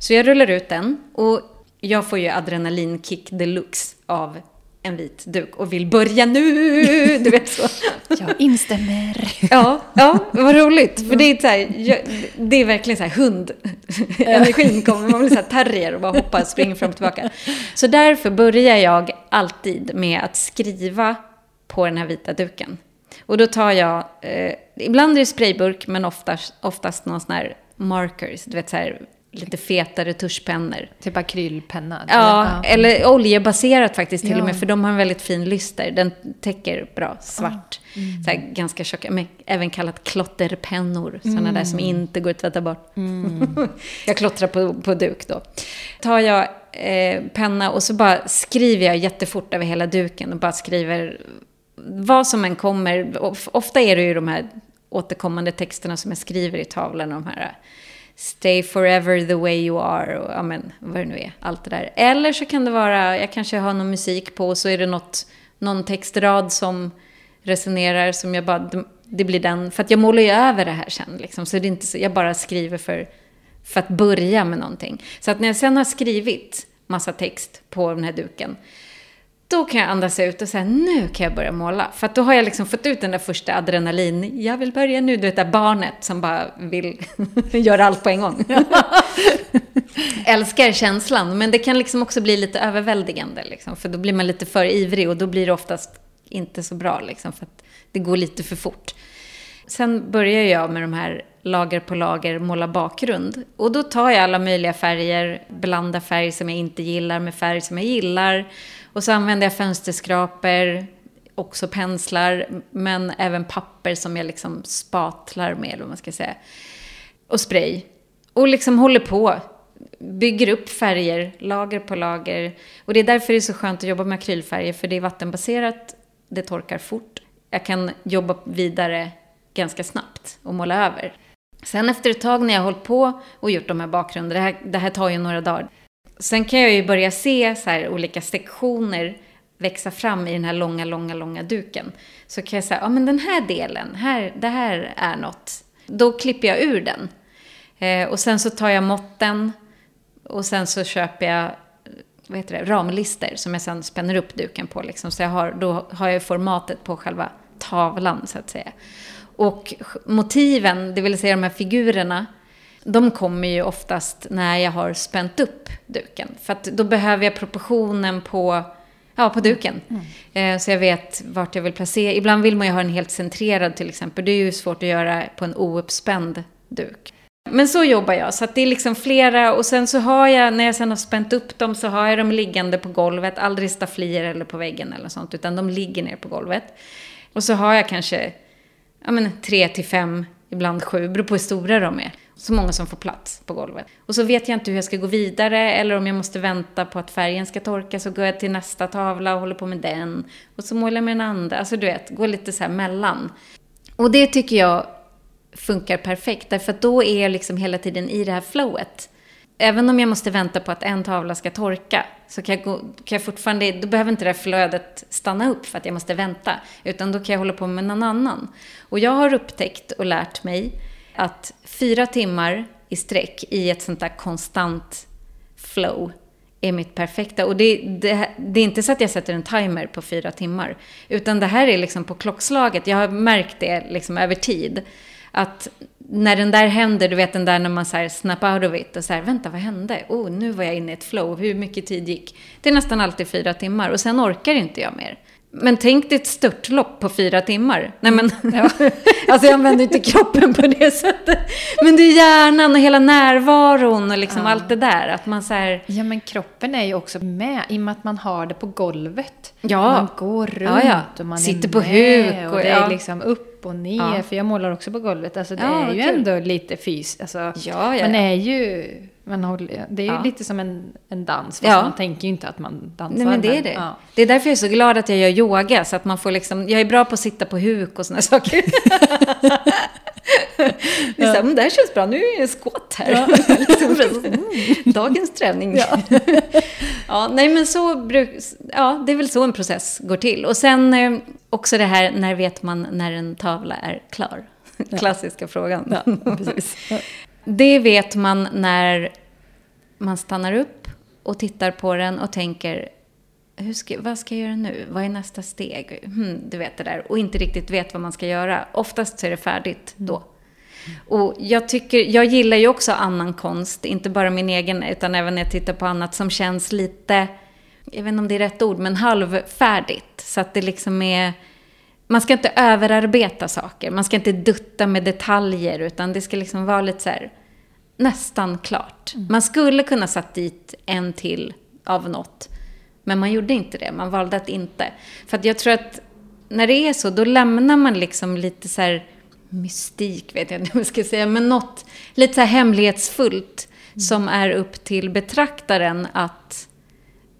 Så jag rullar ut den och jag får ju adrenalinkick deluxe av en vit duk och vill börja nu. Du vet så. Jag instämmer. Ja, ja vad roligt. För det är, så här, jag, det är verkligen så här hund. Energin kommer, man blir så här terrier och bara hoppar och springer fram och tillbaka. Så därför börjar jag alltid med att skriva på den här vita duken. Och då tar jag, eh, ibland är det sprayburk men oftast, oftast någon sån här markers, du vet så här lite fetare tuschpennor. Typ akryllpenna? Ja, eller, eller oljebaserat faktiskt till ja. och med, för de har en väldigt fin lyster. Den täcker bra, svart. Ah. Mm. Så här, ganska tjocka, men även kallat klotterpennor. Sådana mm. där som inte går att tvätta bort. Mm. jag klottrar på, på duk då. Tar jag eh, penna och så bara skriver jag jättefort över hela duken och bara skriver vad som än kommer. Ofta är det ju de här återkommande texterna som jag skriver i tavlan. De här Stay forever the way you are och ja, men, vad det nu är. Allt det där. Eller så kan det vara, jag kanske har någon musik på och så är det något, någon textrad som resonerar som jag bara, det blir den. För att jag målar ju över det här sen liksom. Så det är inte så, jag bara skriver för, för att börja med någonting. Så att när jag sen har skrivit massa text på den här duken då kan jag andas ut och säga nu kan jag börja måla. För då har jag liksom fått ut den där första adrenalin, jag vill börja nu, du vet det där barnet som bara vill göra allt på en gång. Älskar känslan, men det kan liksom också bli lite överväldigande, liksom, för då blir man lite för ivrig och då blir det oftast inte så bra, liksom, för att det går lite för fort. Sen börjar jag med de här lager på lager måla bakgrund. Och då tar jag alla möjliga färger, blandar färg som jag inte gillar med färg som jag gillar. Och så använder jag fönsterskrapor, också penslar, men även papper som jag liksom spatlar med, eller vad man ska säga. Och spray. Och liksom håller på. Bygger upp färger, lager på lager. Och det är därför det är så skönt att jobba med akrylfärger, för det är vattenbaserat, det torkar fort. Jag kan jobba vidare ganska snabbt och måla över. Sen efter ett tag när jag har hållit på och gjort de här bakgrunderna, det här, det här tar ju några dagar. Sen kan jag ju börja se så här olika sektioner växa fram i den här långa, långa, långa duken. Så kan jag säga, ja men den här delen, här, det här är något. Då klipper jag ur den. Eh, och sen så tar jag måtten och sen så köper jag vad heter det, ramlister som jag sen spänner upp duken på. Liksom. Så jag har, då har jag formatet på själva tavlan så att säga. Och motiven, det vill säga de här figurerna, de kommer ju oftast när jag har spänt upp duken. För att då behöver jag proportionen på, ja, på duken. Mm. Så jag vet vart jag vill placera. Ibland vill man ju ha den helt centrerad till exempel. Det är ju svårt att göra på en ouppspänd duk. Men så jobbar jag, så det är liksom flera och sen så har jag, när jag sen har spänt upp dem så har jag dem liggande på golvet, aldrig stafflier eller på väggen eller sånt, utan de ligger ner på golvet. Och så har jag kanske, ja men tre till fem, ibland sju, beror på hur stora de är. Så många som får plats på golvet. Och så vet jag inte hur jag ska gå vidare eller om jag måste vänta på att färgen ska torka så går jag till nästa tavla och håller på med den. Och så målar jag med den andra. Alltså du vet, går lite så här mellan. Och det tycker jag funkar perfekt. Därför att då är jag liksom hela tiden i det här flowet. Även om jag måste vänta på att en tavla ska torka så kan jag, gå, kan jag fortfarande, då behöver inte det här flödet stanna upp för att jag måste vänta. Utan då kan jag hålla på med någon annan. Och jag har upptäckt och lärt mig att fyra timmar i sträck i ett sånt där konstant flow är mitt perfekta. Och det, det, det, är inte så att jag sätter en timer på fyra timmar. Utan det här är liksom på klockslaget. Jag har märkt det liksom över tid att när den där händer, du vet den där när man så här snap out of it och så här, vänta vad hände? Oh, nu var jag inne i ett flow, hur mycket tid gick? Det är nästan alltid fyra timmar och sen orkar inte jag mer. Men tänk dig ett störtlopp på fyra timmar. Nej men, ja. alltså jag använder inte kroppen på det sättet. Men det är hjärnan och hela närvaron och liksom ja. allt det där. Att man så här... Ja men kroppen är ju också med i och med att man har det på golvet. Ja. Man går runt ja, och man Sitter på huk. Och, och det är liksom upp och ner. För jag målar också på golvet. Alltså det är ju kul. ändå lite fys. Alltså, man är ju man håller, det är ju ja. lite som en, en dans, fast ja. man tänker ju inte att man dansar. Nej, men det är det. Ja. Det är därför jag är så glad att jag gör yoga, så att man får liksom, jag är bra på att sitta på huk och sådana saker. det är så här, men det här känns bra, nu är det skått här. Ja. Dagens träning. Ja. ja, nej men så bruk, ja, det är väl så en process går till. Och sen eh, också det här, när vet man när en tavla är klar? Klassiska frågan. Ja, precis. Det vet man när man stannar upp och tittar på den och tänker hur ska, vad ska jag göra nu? Vad är nästa steg? Hmm, du vet det där. Och inte riktigt vet vad man ska göra. Oftast så är det färdigt då. Och jag, tycker, jag gillar ju också annan konst, inte bara min egen, utan även när jag tittar på annat som känns lite, jag vet inte om det är rätt ord, men halvfärdigt. Så att det liksom är man ska inte överarbeta saker. Man ska inte dutta med detaljer, utan det ska liksom vara lite så här, nästan klart. Mm. Man skulle kunna satt dit en till av något, men man gjorde inte det. Man valde att inte. För att jag tror att när det är så, då lämnar man liksom lite så här mystik, vet jag inte vad jag ska säga, men något lite så här hemlighetsfullt mm. som är upp till betraktaren att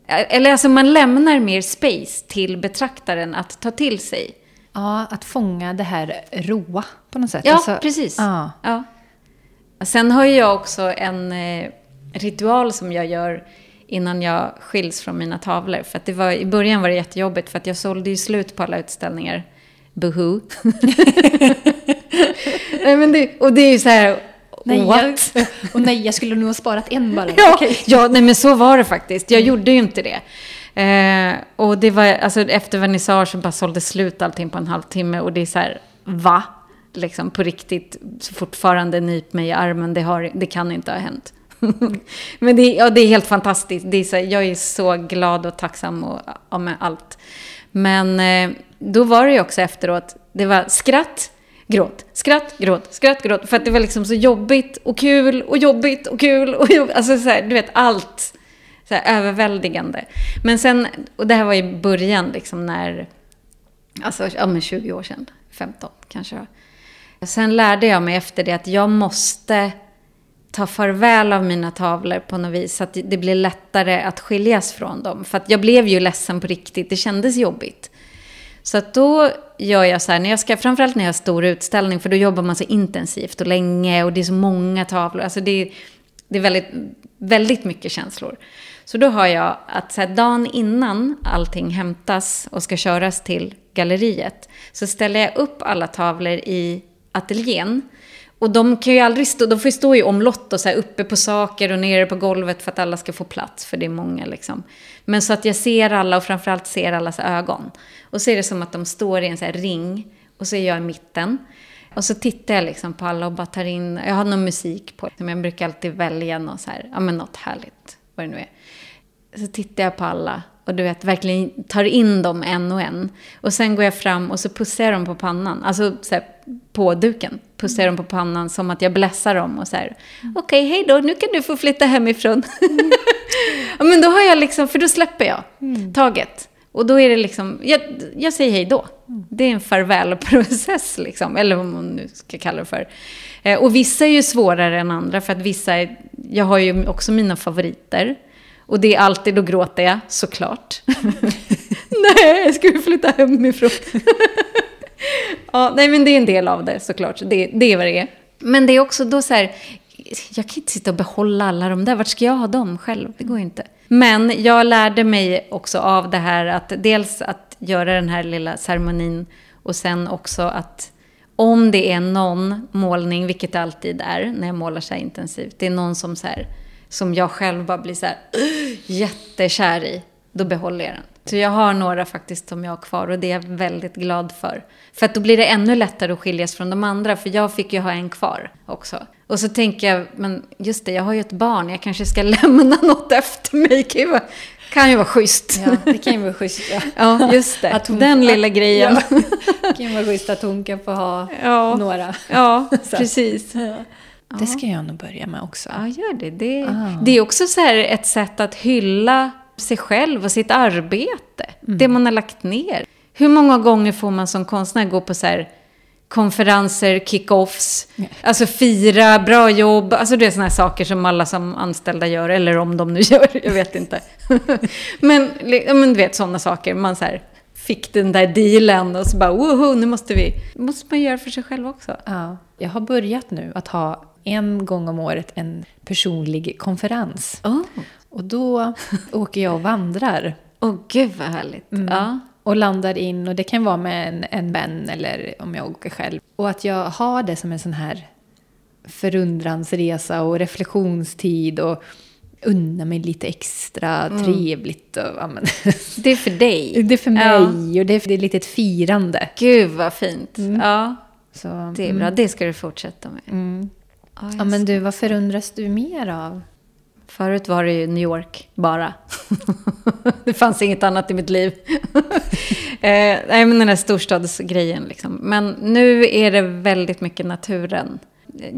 eller alltså man lämnar mer space till betraktaren att ta till sig. Ja, att fånga det här roa på något sätt. Ja, alltså, precis. Ja. ja. Sen har jag också en eh, ritual som jag gör innan jag skiljs från mina tavlor. För att det var, i början var det jättejobbigt för att jag sålde ju slut på alla utställningar. Buhu. nej, men det, och det är ju så här, nej, what? Jag, och nej, jag skulle nog ha sparat en bara. ja, okay. ja, nej men så var det faktiskt. Jag gjorde ju inte det. Eh, och det var, alltså efter vernissagen bara sålde slut allting på en halvtimme och det är så här, va? Liksom på riktigt, fortfarande nyp mig i armen, det, har, det kan inte ha hänt. Men det, ja, det är helt fantastiskt. Det är så, jag är så glad och tacksam och, och med allt. Men eh, då var det ju också efteråt, det var skratt, gråt, skratt, gråt, skratt, gråt. För att det var liksom så jobbigt och kul och jobbigt och kul och jobbigt. Alltså så här, du vet allt så här, överväldigande. Men sen, och det här var i början liksom när, alltså ja men 20 år sedan, 15 kanske. Sen lärde jag mig efter det att jag måste ta farväl av mina tavlor på något vis. Så att det blir lättare att skiljas från dem. För att jag blev ju ledsen på riktigt, det kändes jobbigt. Så att då gör jag så här, när jag ska, framförallt när jag har stor utställning, för då jobbar man så intensivt och länge och det är så många tavlor. Alltså det, är, det är väldigt, väldigt mycket känslor. Så då har jag att så här, dagen innan allting hämtas och ska köras till galleriet så ställer jag upp alla tavlor i ateljén. Och de kan ju aldrig stå, de får ju stå i omlott och så här uppe på saker och nere på golvet för att alla ska få plats, för det är många liksom. Men så att jag ser alla och framförallt ser allas ögon. Och så är det som att de står i en så ring och så är jag i mitten. Och så tittar jag liksom på alla och bara tar in, jag har någon musik på. Jag brukar alltid välja något så här, ja men något härligt, vad det nu är. Så tittar jag på alla och du vet, verkligen tar in dem en och en. Och sen går jag fram och så pussar jag dem på pannan. Alltså så här, på duken. Pussar jag dem på pannan som att jag blässar dem och så här. Mm. Okej, okay, hej då, nu kan du få flytta hemifrån. Mm. ja, men då har jag liksom, för då släpper jag mm. taget. Och då är det liksom, jag, jag säger hej då. Mm. Det är en farvälprocess liksom, eller vad man nu ska kalla det för. Eh, och vissa är ju svårare än andra för att vissa, är, jag har ju också mina favoriter. Och det är alltid, då gråter jag, såklart. nej, ska vi flytta hemifrån? ja, nej men det är en del av det såklart. Det, det är vad det är. Men det är också då så här, jag kan inte sitta och behålla alla de där. Vart ska jag ha dem själv? Det går ju inte. Men jag lärde mig också av det här att dels att göra den här lilla ceremonin och sen också att om det är någon målning, vilket det alltid är när jag målar så här intensivt, det är någon som så här som jag själv bara blir så här jättekär i, då behåller jag den. Så jag har några faktiskt som jag har kvar och det är jag väldigt glad för. För att då blir det ännu lättare att skiljas från de andra, för jag fick ju ha en kvar också. Och så tänker jag, men just det, jag har ju ett barn, jag kanske ska lämna något efter mig. Kan ju vara, kan ju vara schysst. Ja, det kan ju vara schysst. Ja, ja just det. Att hon, Den lilla grejen. Ja, det kan ju vara schysst att hon kan få ha ja, några. Ja, precis. Det ska jag nog börja med också. Ja, gör det. Det, ah. det är också så här ett sätt att hylla sig själv och sitt arbete. Mm. Det man har lagt ner. Hur många gånger får man som konstnär gå på så här konferenser, kick-offs, yeah. alltså fira, bra jobb, alltså det är sådana saker som alla som anställda gör, eller om de nu gör, jag vet inte. men, men du vet sådana saker, man så här, fick den där dealen och så bara woho, nu måste vi, måste man göra för sig själv också. Ja, jag har börjat nu att ha en gång om året en personlig konferens. Oh. Och då åker jag och vandrar. Åh oh, gud vad härligt. Mm. Ja. Och landar in, och det kan vara med en, en vän eller om jag åker själv. Och att jag har det som en sån här förundransresa och reflektionstid och unna mig lite extra mm. trevligt. Och, ja. Det är för dig. Det är för mig ja. och det är, det är lite ett firande. Gud vad fint. Mm. Ja, Så, det är bra. Mm. Det ska du fortsätta med. Ja, ja, men du, vad förundras du mer av? Förut var det ju New York bara. det fanns inget annat i mitt liv. eh, nej, men den här storstadsgrejen liksom. Men nu är det väldigt mycket naturen.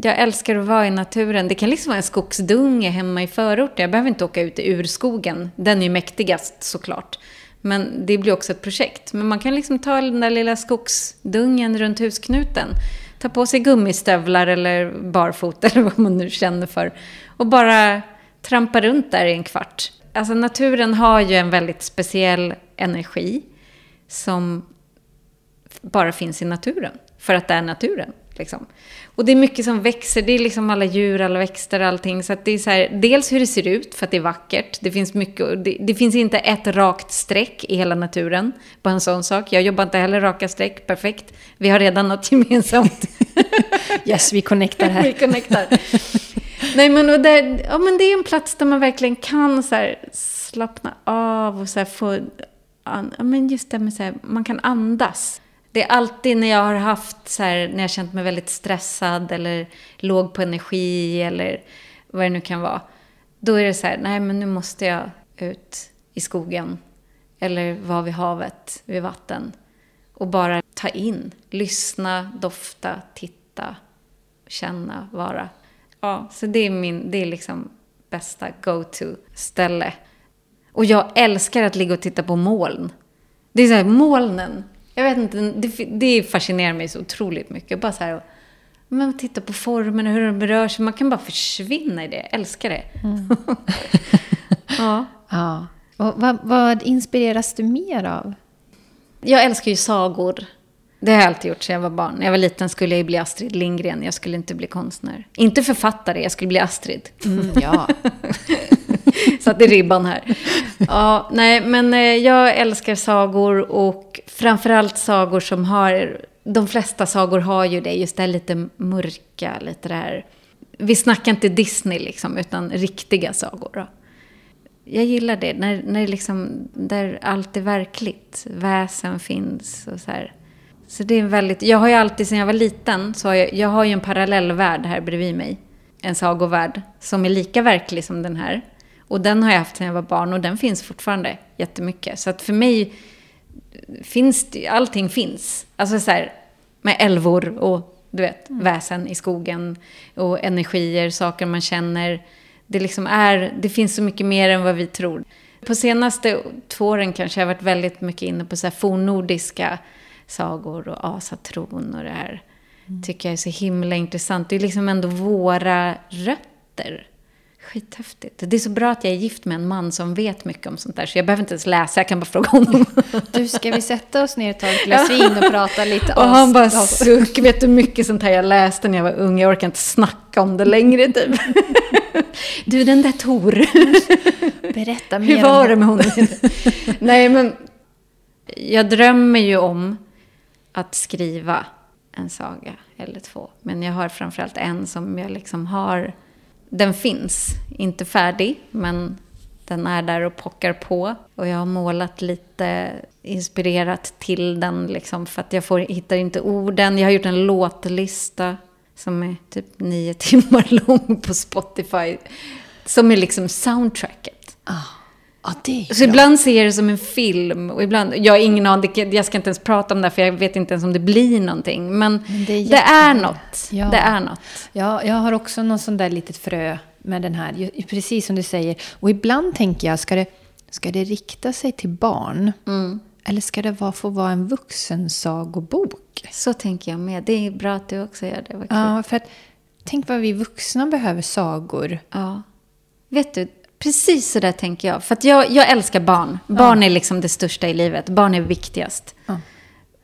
Jag älskar att vara i naturen. Det kan liksom vara en skogsdunge hemma i förorten. Jag behöver inte åka ut i urskogen. Den är ju mäktigast såklart. Men det blir också ett projekt. Men man kan liksom ta den där lilla skogsdungen runt husknuten ta på sig gummistövlar eller barfota eller vad man nu känner för. Och bara trampa runt där i en kvart. Alltså naturen har ju en väldigt speciell energi som bara finns i naturen. För att det är naturen. Liksom. Och det är mycket som växer, det är liksom alla djur, alla växter, allting. Så det är så här, dels hur det ser ut, för att det är vackert. Det finns, mycket, det, det, finns inte ett rakt streck i hela naturen, på en sån sak. Jag jobbar inte heller raka streck, perfekt. Vi har redan något gemensamt. yes, vi connectar här. vi connectar. Nej, men, och där, ja, men det är en plats där man verkligen kan så här, slappna av och så här, få... Ja, men just det med så här, man kan andas. Det är alltid när jag har haft så här, när jag känt mig väldigt stressad eller låg på energi eller vad det nu kan vara. Då är det så här, nej men nu måste jag ut i skogen eller vara vid havet, vid vatten. Och bara ta in, lyssna, dofta, titta, känna, vara. Ja, så det är min, det är liksom bästa go-to-ställe. Och jag älskar att ligga och titta på moln. Det är så här, molnen jag vet inte, det, det fascinerar mig så otroligt mycket. Bara så här, men titta på formerna, hur de rör sig. Man kan bara försvinna i det. Jag älskar det. Mm. ja. ja. Och vad, vad, inspireras du mer av? Jag älskar ju sagor. Det har jag alltid gjort sedan jag var barn. När jag var liten skulle jag bli Astrid Lindgren. Jag skulle inte bli konstnär. Inte författare, jag skulle bli Astrid. Mm, ja. Satte ribban här. Ja, nej, men eh, jag älskar sagor och framförallt sagor som har... De flesta sagor har ju det, just det här lite mörka, lite det här... Vi snackar inte Disney liksom, utan riktiga sagor. Då. Jag gillar det, när, när liksom, där allt är verkligt. Väsen finns och så här. Så det är väldigt, jag har ju alltid sedan jag var liten, så har jag, jag har ju en parallellvärld här bredvid mig. En sagovärld som är lika verklig som den här. Och den har jag haft sedan jag var barn och den finns fortfarande jättemycket. Så att för mig finns det, allting finns. Alltså så här, med älvor och du vet, mm. väsen i skogen och energier, saker man känner. Det, liksom är, det finns så mycket mer än vad vi tror. På senaste två åren kanske jag har varit väldigt mycket inne på så här fornnordiska sagor och asatron och det här. Mm. Tycker jag är så himla intressant. Det är liksom ändå våra rötter. Skithäftigt. Det är så bra att jag är gift med en man som vet mycket om sånt där. Så jag behöver inte ens läsa, jag kan bara fråga honom. Du, ska vi sätta oss ner och ta ett glas vin och prata lite Och han bara suck, vet du mycket sånt här jag läste när jag var ung. Jag orkar inte snacka om det längre typ. Du, den där Tor. Berätta mer Hur var det med honom? Nej, men jag drömmer ju om att skriva en saga eller två. Men jag har framförallt en som jag liksom har... Den finns, inte färdig, men den är där och pockar på. Och jag har målat lite inspirerat till den, liksom, för att jag får, hittar inte orden. Jag har gjort en låtlista som är typ nio timmar lång på Spotify. Som är liksom soundtracket. Oh. Ja, det så ibland ser jag det som en film och ibland, jag har ingen aning, jag ska inte ens prata om det för jag vet inte ens om det blir någonting. Men, men det, är det, är något. Ja. Det är något. Ja, jag har också någon sån där litet frö med den här, precis som du säger. Och ibland tänker jag, ska det, ska det rikta sig till barn? Mm. Eller ska det vara, få vara en vuxensagobok? Så tänker jag med. Det är bra att du också gör det. Ja, för att tänk vad vi vuxna behöver sagor. Ja. Vet du, Precis så där tänker jag. För att jag, jag älskar barn. Barn ja. är liksom det största i livet. Barn är viktigast. Ja.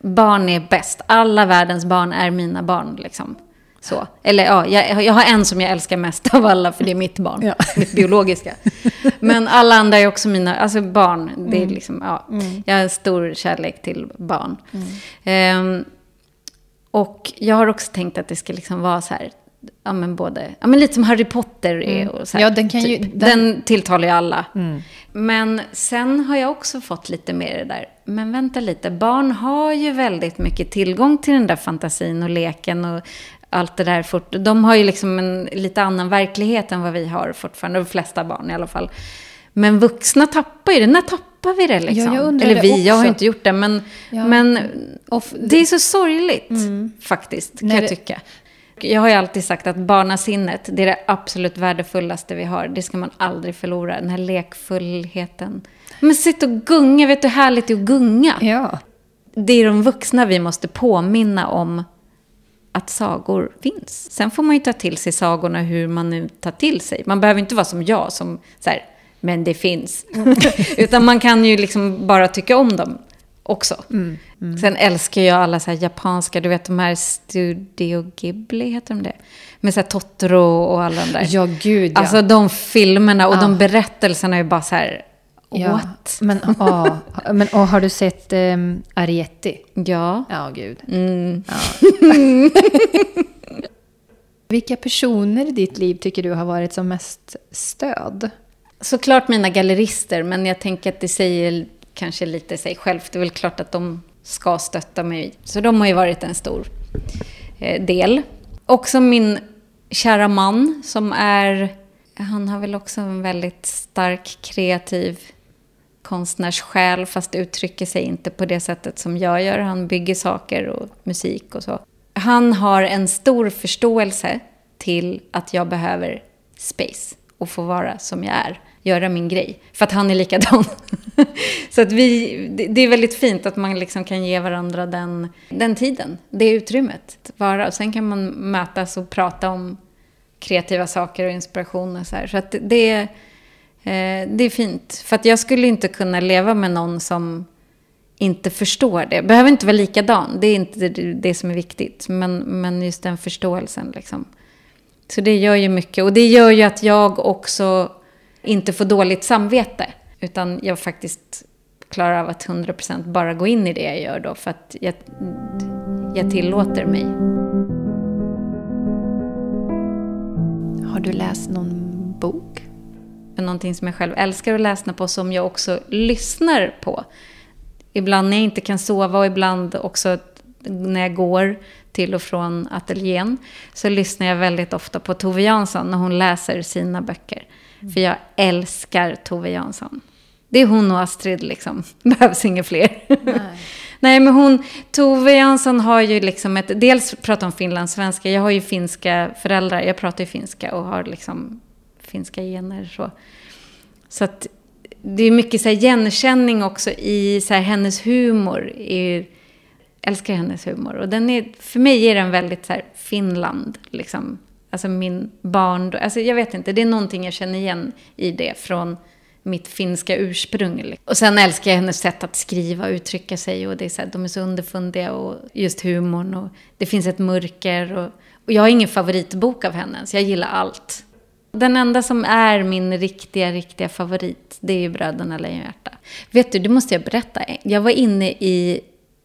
Barn är bäst. Alla världens barn är mina barn. Liksom. Så. Eller ja, jag, jag har en som jag älskar mest av alla, för det är mitt barn. Ja. Mitt biologiska. Men alla andra är också mina, alltså barn. Det är mm. liksom, ja. Mm. Jag har en stor kärlek till barn. Mm. Um, och jag har också tänkt att det ska liksom vara så här ja men både, ja men lite som Harry Potter är. Och så här, ja, den, kan typ. ju, den... den tilltalar ju alla. Mm. Men sen har jag också fått lite mer det där, men vänta lite, barn har ju väldigt mycket tillgång till den där fantasin och leken och allt det där. Fort, de har ju liksom en lite annan verklighet än vad vi har fortfarande, de flesta barn i alla fall. Men vuxna tappar ju det. När tappar vi det liksom? Ja, Eller vi, jag har inte gjort det. Men, ja. men det är så sorgligt mm. faktiskt, kan När jag tycka jag har ju alltid sagt att barnasinnet, det är det absolut värdefullaste vi har. Det ska man aldrig förlora, den här lekfullheten. Men sitt och gunga, vet du hur härligt det är att gunga? Ja. Det är de vuxna vi måste påminna om att sagor finns. Sen får man ju ta till sig sagorna hur man nu tar till sig. Man behöver inte vara som jag som så här, men det finns. Utan man kan ju liksom bara tycka om dem också. Mm, mm. Sen älskar jag alla så här japanska, du vet de här Studio Ghibli, heter de det? Med så här Totoro och alla de där. Ja, gud ja. Alltså de filmerna och ja. de berättelserna är bara så här, ja. what? Men, åh, men åh, har du sett um, Arietti? Ja. Ja, gud. Mm. Ja. Vilka personer i ditt liv tycker du har varit som mest stöd? Såklart mina gallerister, men jag tänker att det säger kanske lite sig självt. Det är väl klart att de ska stötta mig. Så de har ju varit en stor eh, del. Också min kära man som är... Han har väl också en väldigt stark kreativ konstnärssjäl fast uttrycker sig inte på det sättet som jag gör. Han bygger saker och musik och så. Han har en stor förståelse till att jag behöver space och få vara som jag är göra min grej. För att han är likadan. så att vi, det är väldigt fint att man liksom kan ge varandra den, den tiden, det utrymmet. Vara. Och sen kan man mötas och prata om kreativa saker och inspiration och så här. Så att det, eh, det är fint. För att jag skulle inte kunna leva med någon som inte förstår det. Behöver inte vara likadan, det är inte det som är viktigt. Men, men just den förståelsen liksom. Så det gör ju mycket. Och det gör ju att jag också inte får dåligt samvete. Utan jag faktiskt klarar av att 100% bara gå in i det jag gör då. För att jag, jag tillåter mig. Har du läst någon bok? Någonting som jag själv älskar att läsa på som jag också lyssnar på. Ibland när jag inte kan sova och ibland också när jag går till och från ateljén så lyssnar jag väldigt ofta på Tove Jansson när hon läser sina böcker. För jag älskar Tove Jansson. Det är hon och Astrid liksom. Behövs inga fler. Nej. Nej, men hon, Tove Jansson har ju liksom ett, dels pratar om finlandssvenska, jag har ju finska föräldrar, jag pratar ju finska och har liksom finska gener så. Så att det är mycket så här igenkänning också i så hennes humor. Jag älskar hennes humor. Och den är, för mig är den väldigt så här, Finland, liksom. Alltså min barn, alltså jag vet inte, det är någonting jag känner igen i det från mitt finska ursprung. Liksom. Och sen älskar jag hennes sätt att skriva och uttrycka sig. Och det är så här, de är så underfundiga och just humorn. Och det finns ett mörker. Och, och jag har ingen favoritbok av henne, så jag gillar allt. Den enda som är min riktiga, riktiga favorit, det är ju Bröderna Lejonhjärta. Vet du, det måste jag berätta. Jag var inne i,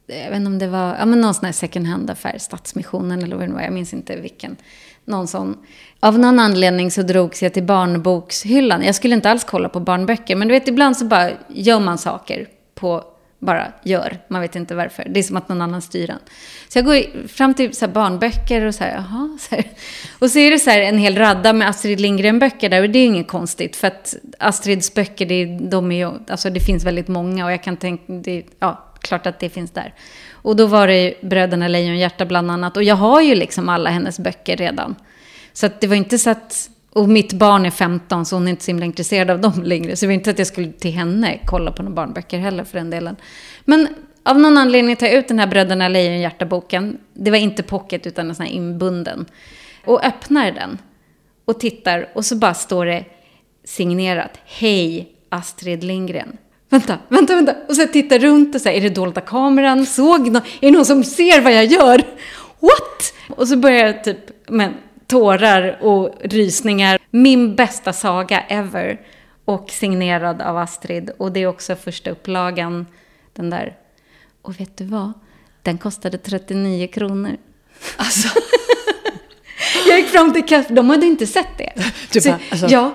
jag vet inte om det var, ja men någon sån här second hand-affär, Stadsmissionen eller vad det var, jag minns inte vilken. Någon sån. Av någon anledning så drogs jag till barnbokshyllan. Jag skulle inte alls kolla på barnböcker, men du vet, ibland så bara gör man saker på bara gör. Man vet inte varför. Det är som att någon annan styr en. Så jag går fram till så barnböcker och så här, jaha. Så här. Och så är det så här en hel radda med Astrid Lindgren-böcker där. Och det är inget konstigt. För att Astrids böcker, det, de är, alltså det finns väldigt många. Och jag kan tänka, det, ja, klart att det finns där. Och då var det Bröderna Lejonhjärta bland annat. Och jag har ju liksom alla hennes böcker redan. Så att det var inte så att och mitt barn är 15 så hon är inte så himla intresserad av dem längre. Så det var inte att jag skulle till henne kolla på några barnböcker heller för den delen. Men av någon anledning tar jag ut den här Bröderna Lejonhjärta-boken. Det var inte pocket utan en sån här inbunden. Och öppnar den. Och tittar och så bara står det signerat. Hej Astrid Lindgren. Vänta, vänta, vänta. Och så tittar runt och säger, är det dolda kameran? Såg någon? Är det någon som ser vad jag gör? What? Och så börjar jag typ, men tårar och rysningar. Min bästa saga ever. Och signerad av Astrid. Och det är också första upplagan, den där. Och vet du vad? Den kostade 39 kronor. Alltså. jag gick fram till kassan, de hade inte sett det. Du bara, alltså. Ja.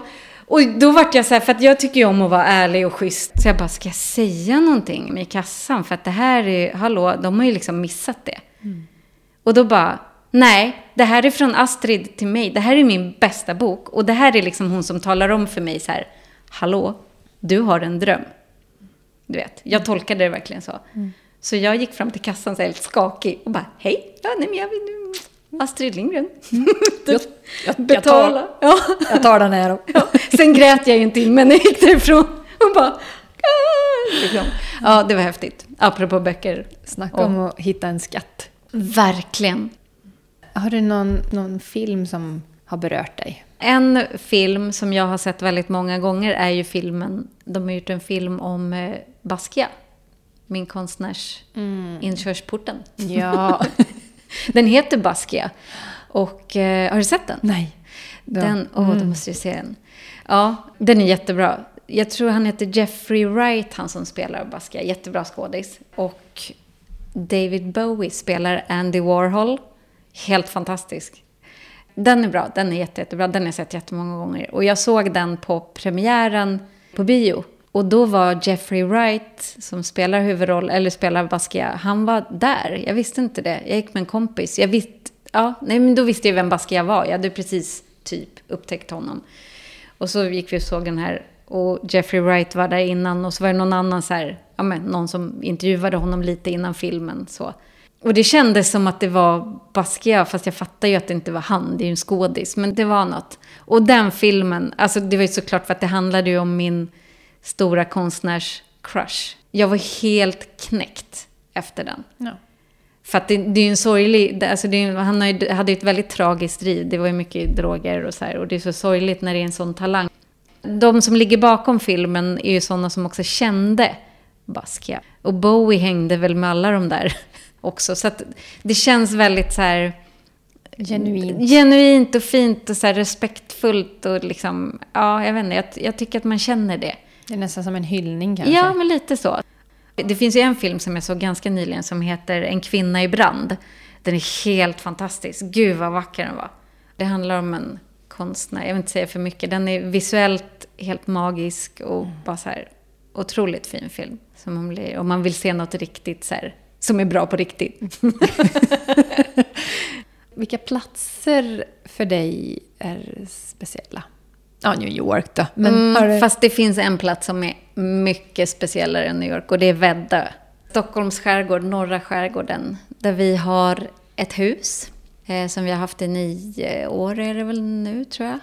Och då vart jag så här, för att jag tycker ju om att vara ärlig och schysst. Så jag bara, ska jag säga någonting med kassan? För att det här är, hallå, de har ju liksom missat det. Mm. Och då bara, Nej, det här är från Astrid till mig. Det här är min bästa bok. Och det här är liksom hon som talar om för mig så här, hallå, du har en dröm. Du vet, jag tolkade det verkligen så. Mm. Så jag gick fram till kassan så här, helt skakig och bara, hej, ja, nej, men jag vill, Astrid Lindgren. Mm. jag, jag, Betala. Jag tar, ja. jag tar den här. ja. Sen grät jag ju en timme när jag gick därifrån och bara, liksom. Ja, det var häftigt. Apropå böcker. Snacka om att hitta en skatt. Verkligen. Har du någon, någon film som har berört dig? En film som jag har sett väldigt många gånger är ju filmen, de har gjort en film om eh, Basquiat. Min konstnärs mm. inkörsporten. Ja. den heter Basquiat. Och eh, har du sett den? Nej. Den, åh, mm. då måste du se den. Ja, den är jättebra. Jag tror han heter Jeffrey Wright, han som spelar Basquiat. Jättebra skådis. Och David Bowie spelar Andy Warhol. Helt fantastisk. Den är bra, den är jätte, jättebra. Den har jag sett jättemånga gånger. Och jag såg den på premiären på bio. Och då var Jeffrey Wright, som spelar huvudroll, eller spelar Basquiat, han var där. Jag visste inte det. Jag gick med en kompis. Jag visste, ja, nej, men då visste jag vem Basquiat var. Jag hade precis typ upptäckt honom. Och så gick vi och såg den här. Och Jeffrey Wright var där innan. Och så var det någon annan så här, ja men någon som intervjuade honom lite innan filmen. Så. Och det kändes som att det var Basquiat, fast jag fattar ju att det inte var han, det är ju en skådis. Men det var något. Och den filmen, alltså det var ju såklart för att det handlade ju om min stora konstnärs-crush. Jag var helt knäckt efter den. Ja. För att det, det är ju en sorglig, alltså det, han hade ju ett väldigt tragiskt liv. Det var ju mycket droger och så här. Och det är så sorgligt när det är en sån talang. De som ligger bakom filmen är ju sådana som också kände Bask, Och Bowie hängde väl med alla de där också. Så att det känns väldigt så här... Genuint. Genuint och fint och så här respektfullt och liksom... Ja, jag vet inte. Jag, jag tycker att man känner det. Det är nästan som en hyllning kanske. Ja, men lite så. Det finns ju en film som jag såg ganska nyligen som heter En kvinna i brand. Den är helt fantastisk. Gud vad vacker den var. Det handlar om en konstnär, jag vill inte säga för mycket. Den är visuellt helt magisk och mm. bara så här otroligt fin film. Som man blir, om man vill se något riktigt så här, som är bra på riktigt. Vilka platser för dig är speciella? Ja, New York då. Men mm, du... Fast det finns en plats som är mycket speciellare än New York och det är Väddö. Stockholms skärgård, norra skärgården, där vi har ett hus eh, som vi har haft i nio år är det väl nu tror jag.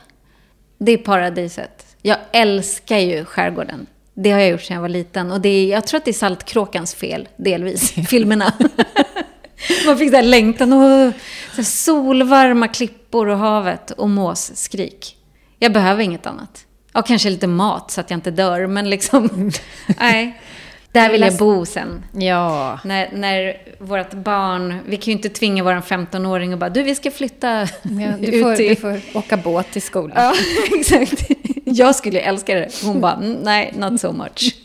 Det är paradiset. Jag älskar ju skärgården. Det har jag gjort sedan jag var liten. Och det är, jag tror att det är Saltkråkans fel, delvis, filmerna. Man fick där längtan och så solvarma klippor och havet och måsskrik. Jag behöver inget annat. Ja, kanske lite mat så att jag inte dör, men liksom... nej. Där vill jag bo sen. Ja. När, när vårt barn, vi kan ju inte tvinga vår 15-åring och bara, du vi ska flytta ja, du får, ut i... Du får åka båt till skolan. Ja, exakt. Jag skulle älska det. Hon bara, mm, nej, not so much.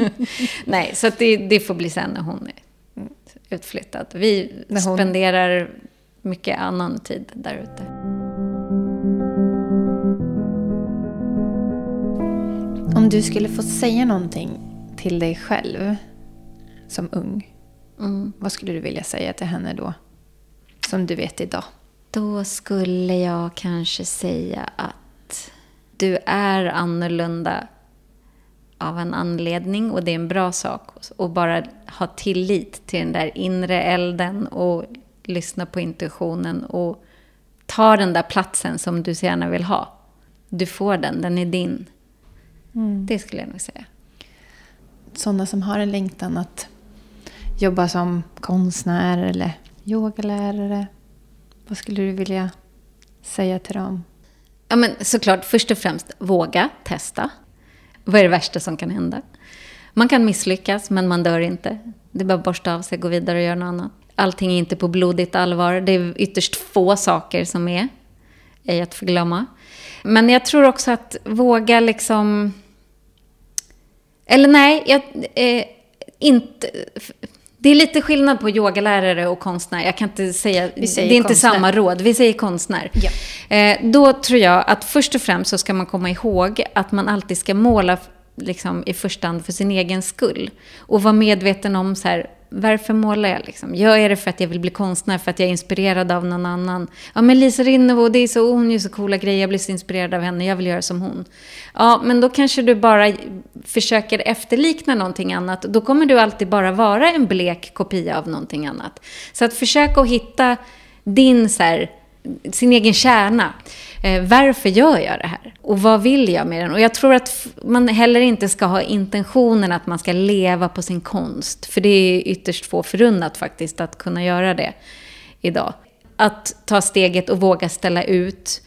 nej, så det, det får bli sen när hon är utflyttad. Vi hon... spenderar mycket annan tid där ute. Om du skulle få säga någonting till dig själv som ung, mm. vad skulle du vilja säga till henne då? Som du vet idag. Då skulle jag kanske säga att du är annorlunda av en anledning och det är en bra sak. Och bara ha tillit till den där inre elden och lyssna på intuitionen och ta den där platsen som du så gärna vill ha. Du får den, den är din. Mm. Det skulle jag nog säga. Sådana som har en längtan att jobba som konstnär eller yogalärare. Vad skulle du vilja säga till dem? Ja, men såklart, först och främst, våga testa. Vad är det värsta som kan hända? Man kan misslyckas, men man dör inte. Det är bara att borsta av sig, gå vidare och göra något annat. Allting är inte på blodigt allvar. Det är ytterst få saker som är, ej att förglömma. Men jag tror också att våga liksom... Eller nej, jag, eh, inte... Det är lite skillnad på yogalärare och konstnär. Jag kan inte säga, det är konstnär. inte samma råd. Vi säger konstnär. Ja. Eh, då tror jag att först och främst så ska man komma ihåg att man alltid ska måla liksom, i första hand för sin egen skull. Och vara medveten om så här, varför målar jag liksom? Gör jag det för att jag vill bli konstnär, för att jag är inspirerad av någon annan? Ja, men Lisa Rinnevo, det är så, hon gör så coola grejer, jag blir så inspirerad av henne, jag vill göra som hon. Ja, men då kanske du bara försöker efterlikna någonting annat. Då kommer du alltid bara vara en blek kopia av någonting annat. Så att försöka att hitta din så här, sin egen kärna. Eh, varför gör jag det här? Och vad vill jag med den? Och jag tror att man heller inte ska ha intentionen att man ska leva på sin konst. För det är ytterst få förunnat faktiskt att kunna göra det idag. Att ta steget och våga ställa ut.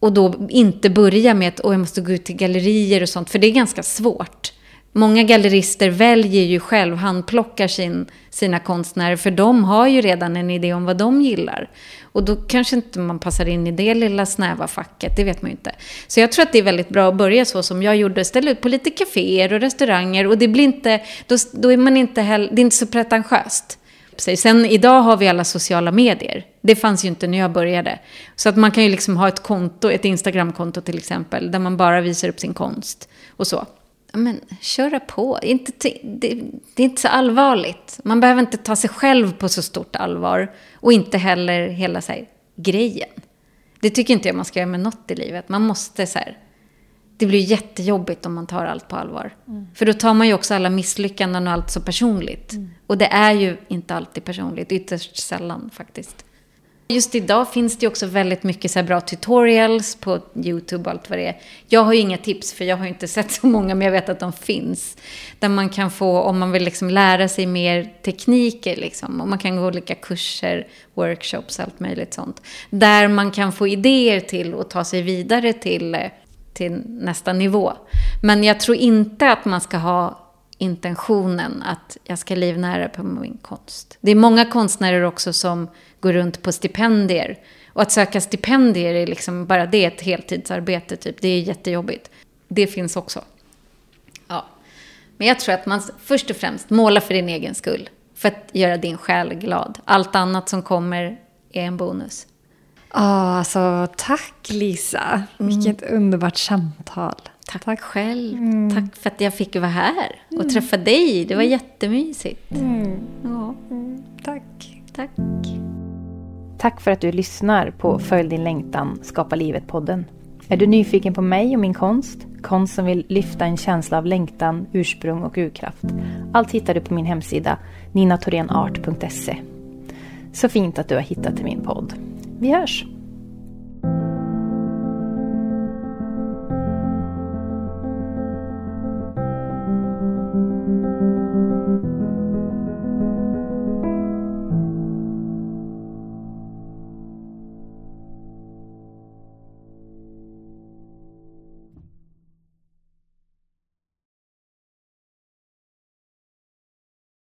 Och då inte börja med att jag måste gå ut till gallerier och sånt, för det är ganska svårt. Många gallerister väljer ju själv, handplockar sin, sina konstnärer, för de har ju redan en idé om vad de gillar. Och då kanske inte man passar in i det lilla snäva facket, det vet man ju inte. Så jag tror att det är väldigt bra att börja så som jag gjorde, ställa ut på lite kaféer och restauranger och det blir inte, då, då är man inte heller, det är inte så pretentiöst. Sen idag har vi alla sociala medier. Det fanns ju inte när jag började. Så att man kan ju liksom ha ett konto, ett Instagramkonto till exempel, där man bara visar upp sin konst och så men köra på. Inte det, det, är inte så allvarligt. Man behöver inte ta sig själv på så stort allvar. Och inte heller hela så här, grejen. Det tycker inte jag man ska göra med något i livet. Man måste så här, det blir jättejobbigt om man tar allt på allvar. Mm. För då tar man ju också alla misslyckanden och allt så personligt. Mm. Och det är ju inte alltid personligt, ytterst sällan faktiskt. Just idag finns det också väldigt mycket så bra tutorials på YouTube och allt vad det är. Jag har ju inga tips för jag har inte sett så många men jag vet att de finns. Där man kan få, om man vill liksom lära sig mer tekniker liksom. Och man kan gå olika kurser, workshops, allt möjligt sånt. Där man kan få idéer till att ta sig vidare till, eh, till nästa nivå. Men jag tror inte att man ska ha intentionen att jag ska livnära på min konst. Det är många konstnärer också som går runt på stipendier. Och att söka stipendier är liksom bara det ett heltidsarbete typ. Det är jättejobbigt. Det finns också. Ja. Men jag tror att man först och främst målar för din egen skull. För att göra din själ glad. Allt annat som kommer är en bonus. Oh, alltså, tack Lisa. Mm. Vilket underbart samtal. Tack, tack. själv. Mm. Tack för att jag fick vara här och mm. träffa dig. Det var jättemysigt. Mm. Ja. Mm. Tack. Tack. Tack för att du lyssnar på Följ din längtan, Skapa livet-podden. Är du nyfiken på mig och min konst? Konst som vill lyfta en känsla av längtan, ursprung och urkraft. Allt hittar du på min hemsida ninatorenart.se. Så fint att du har hittat till min podd. Vi hörs!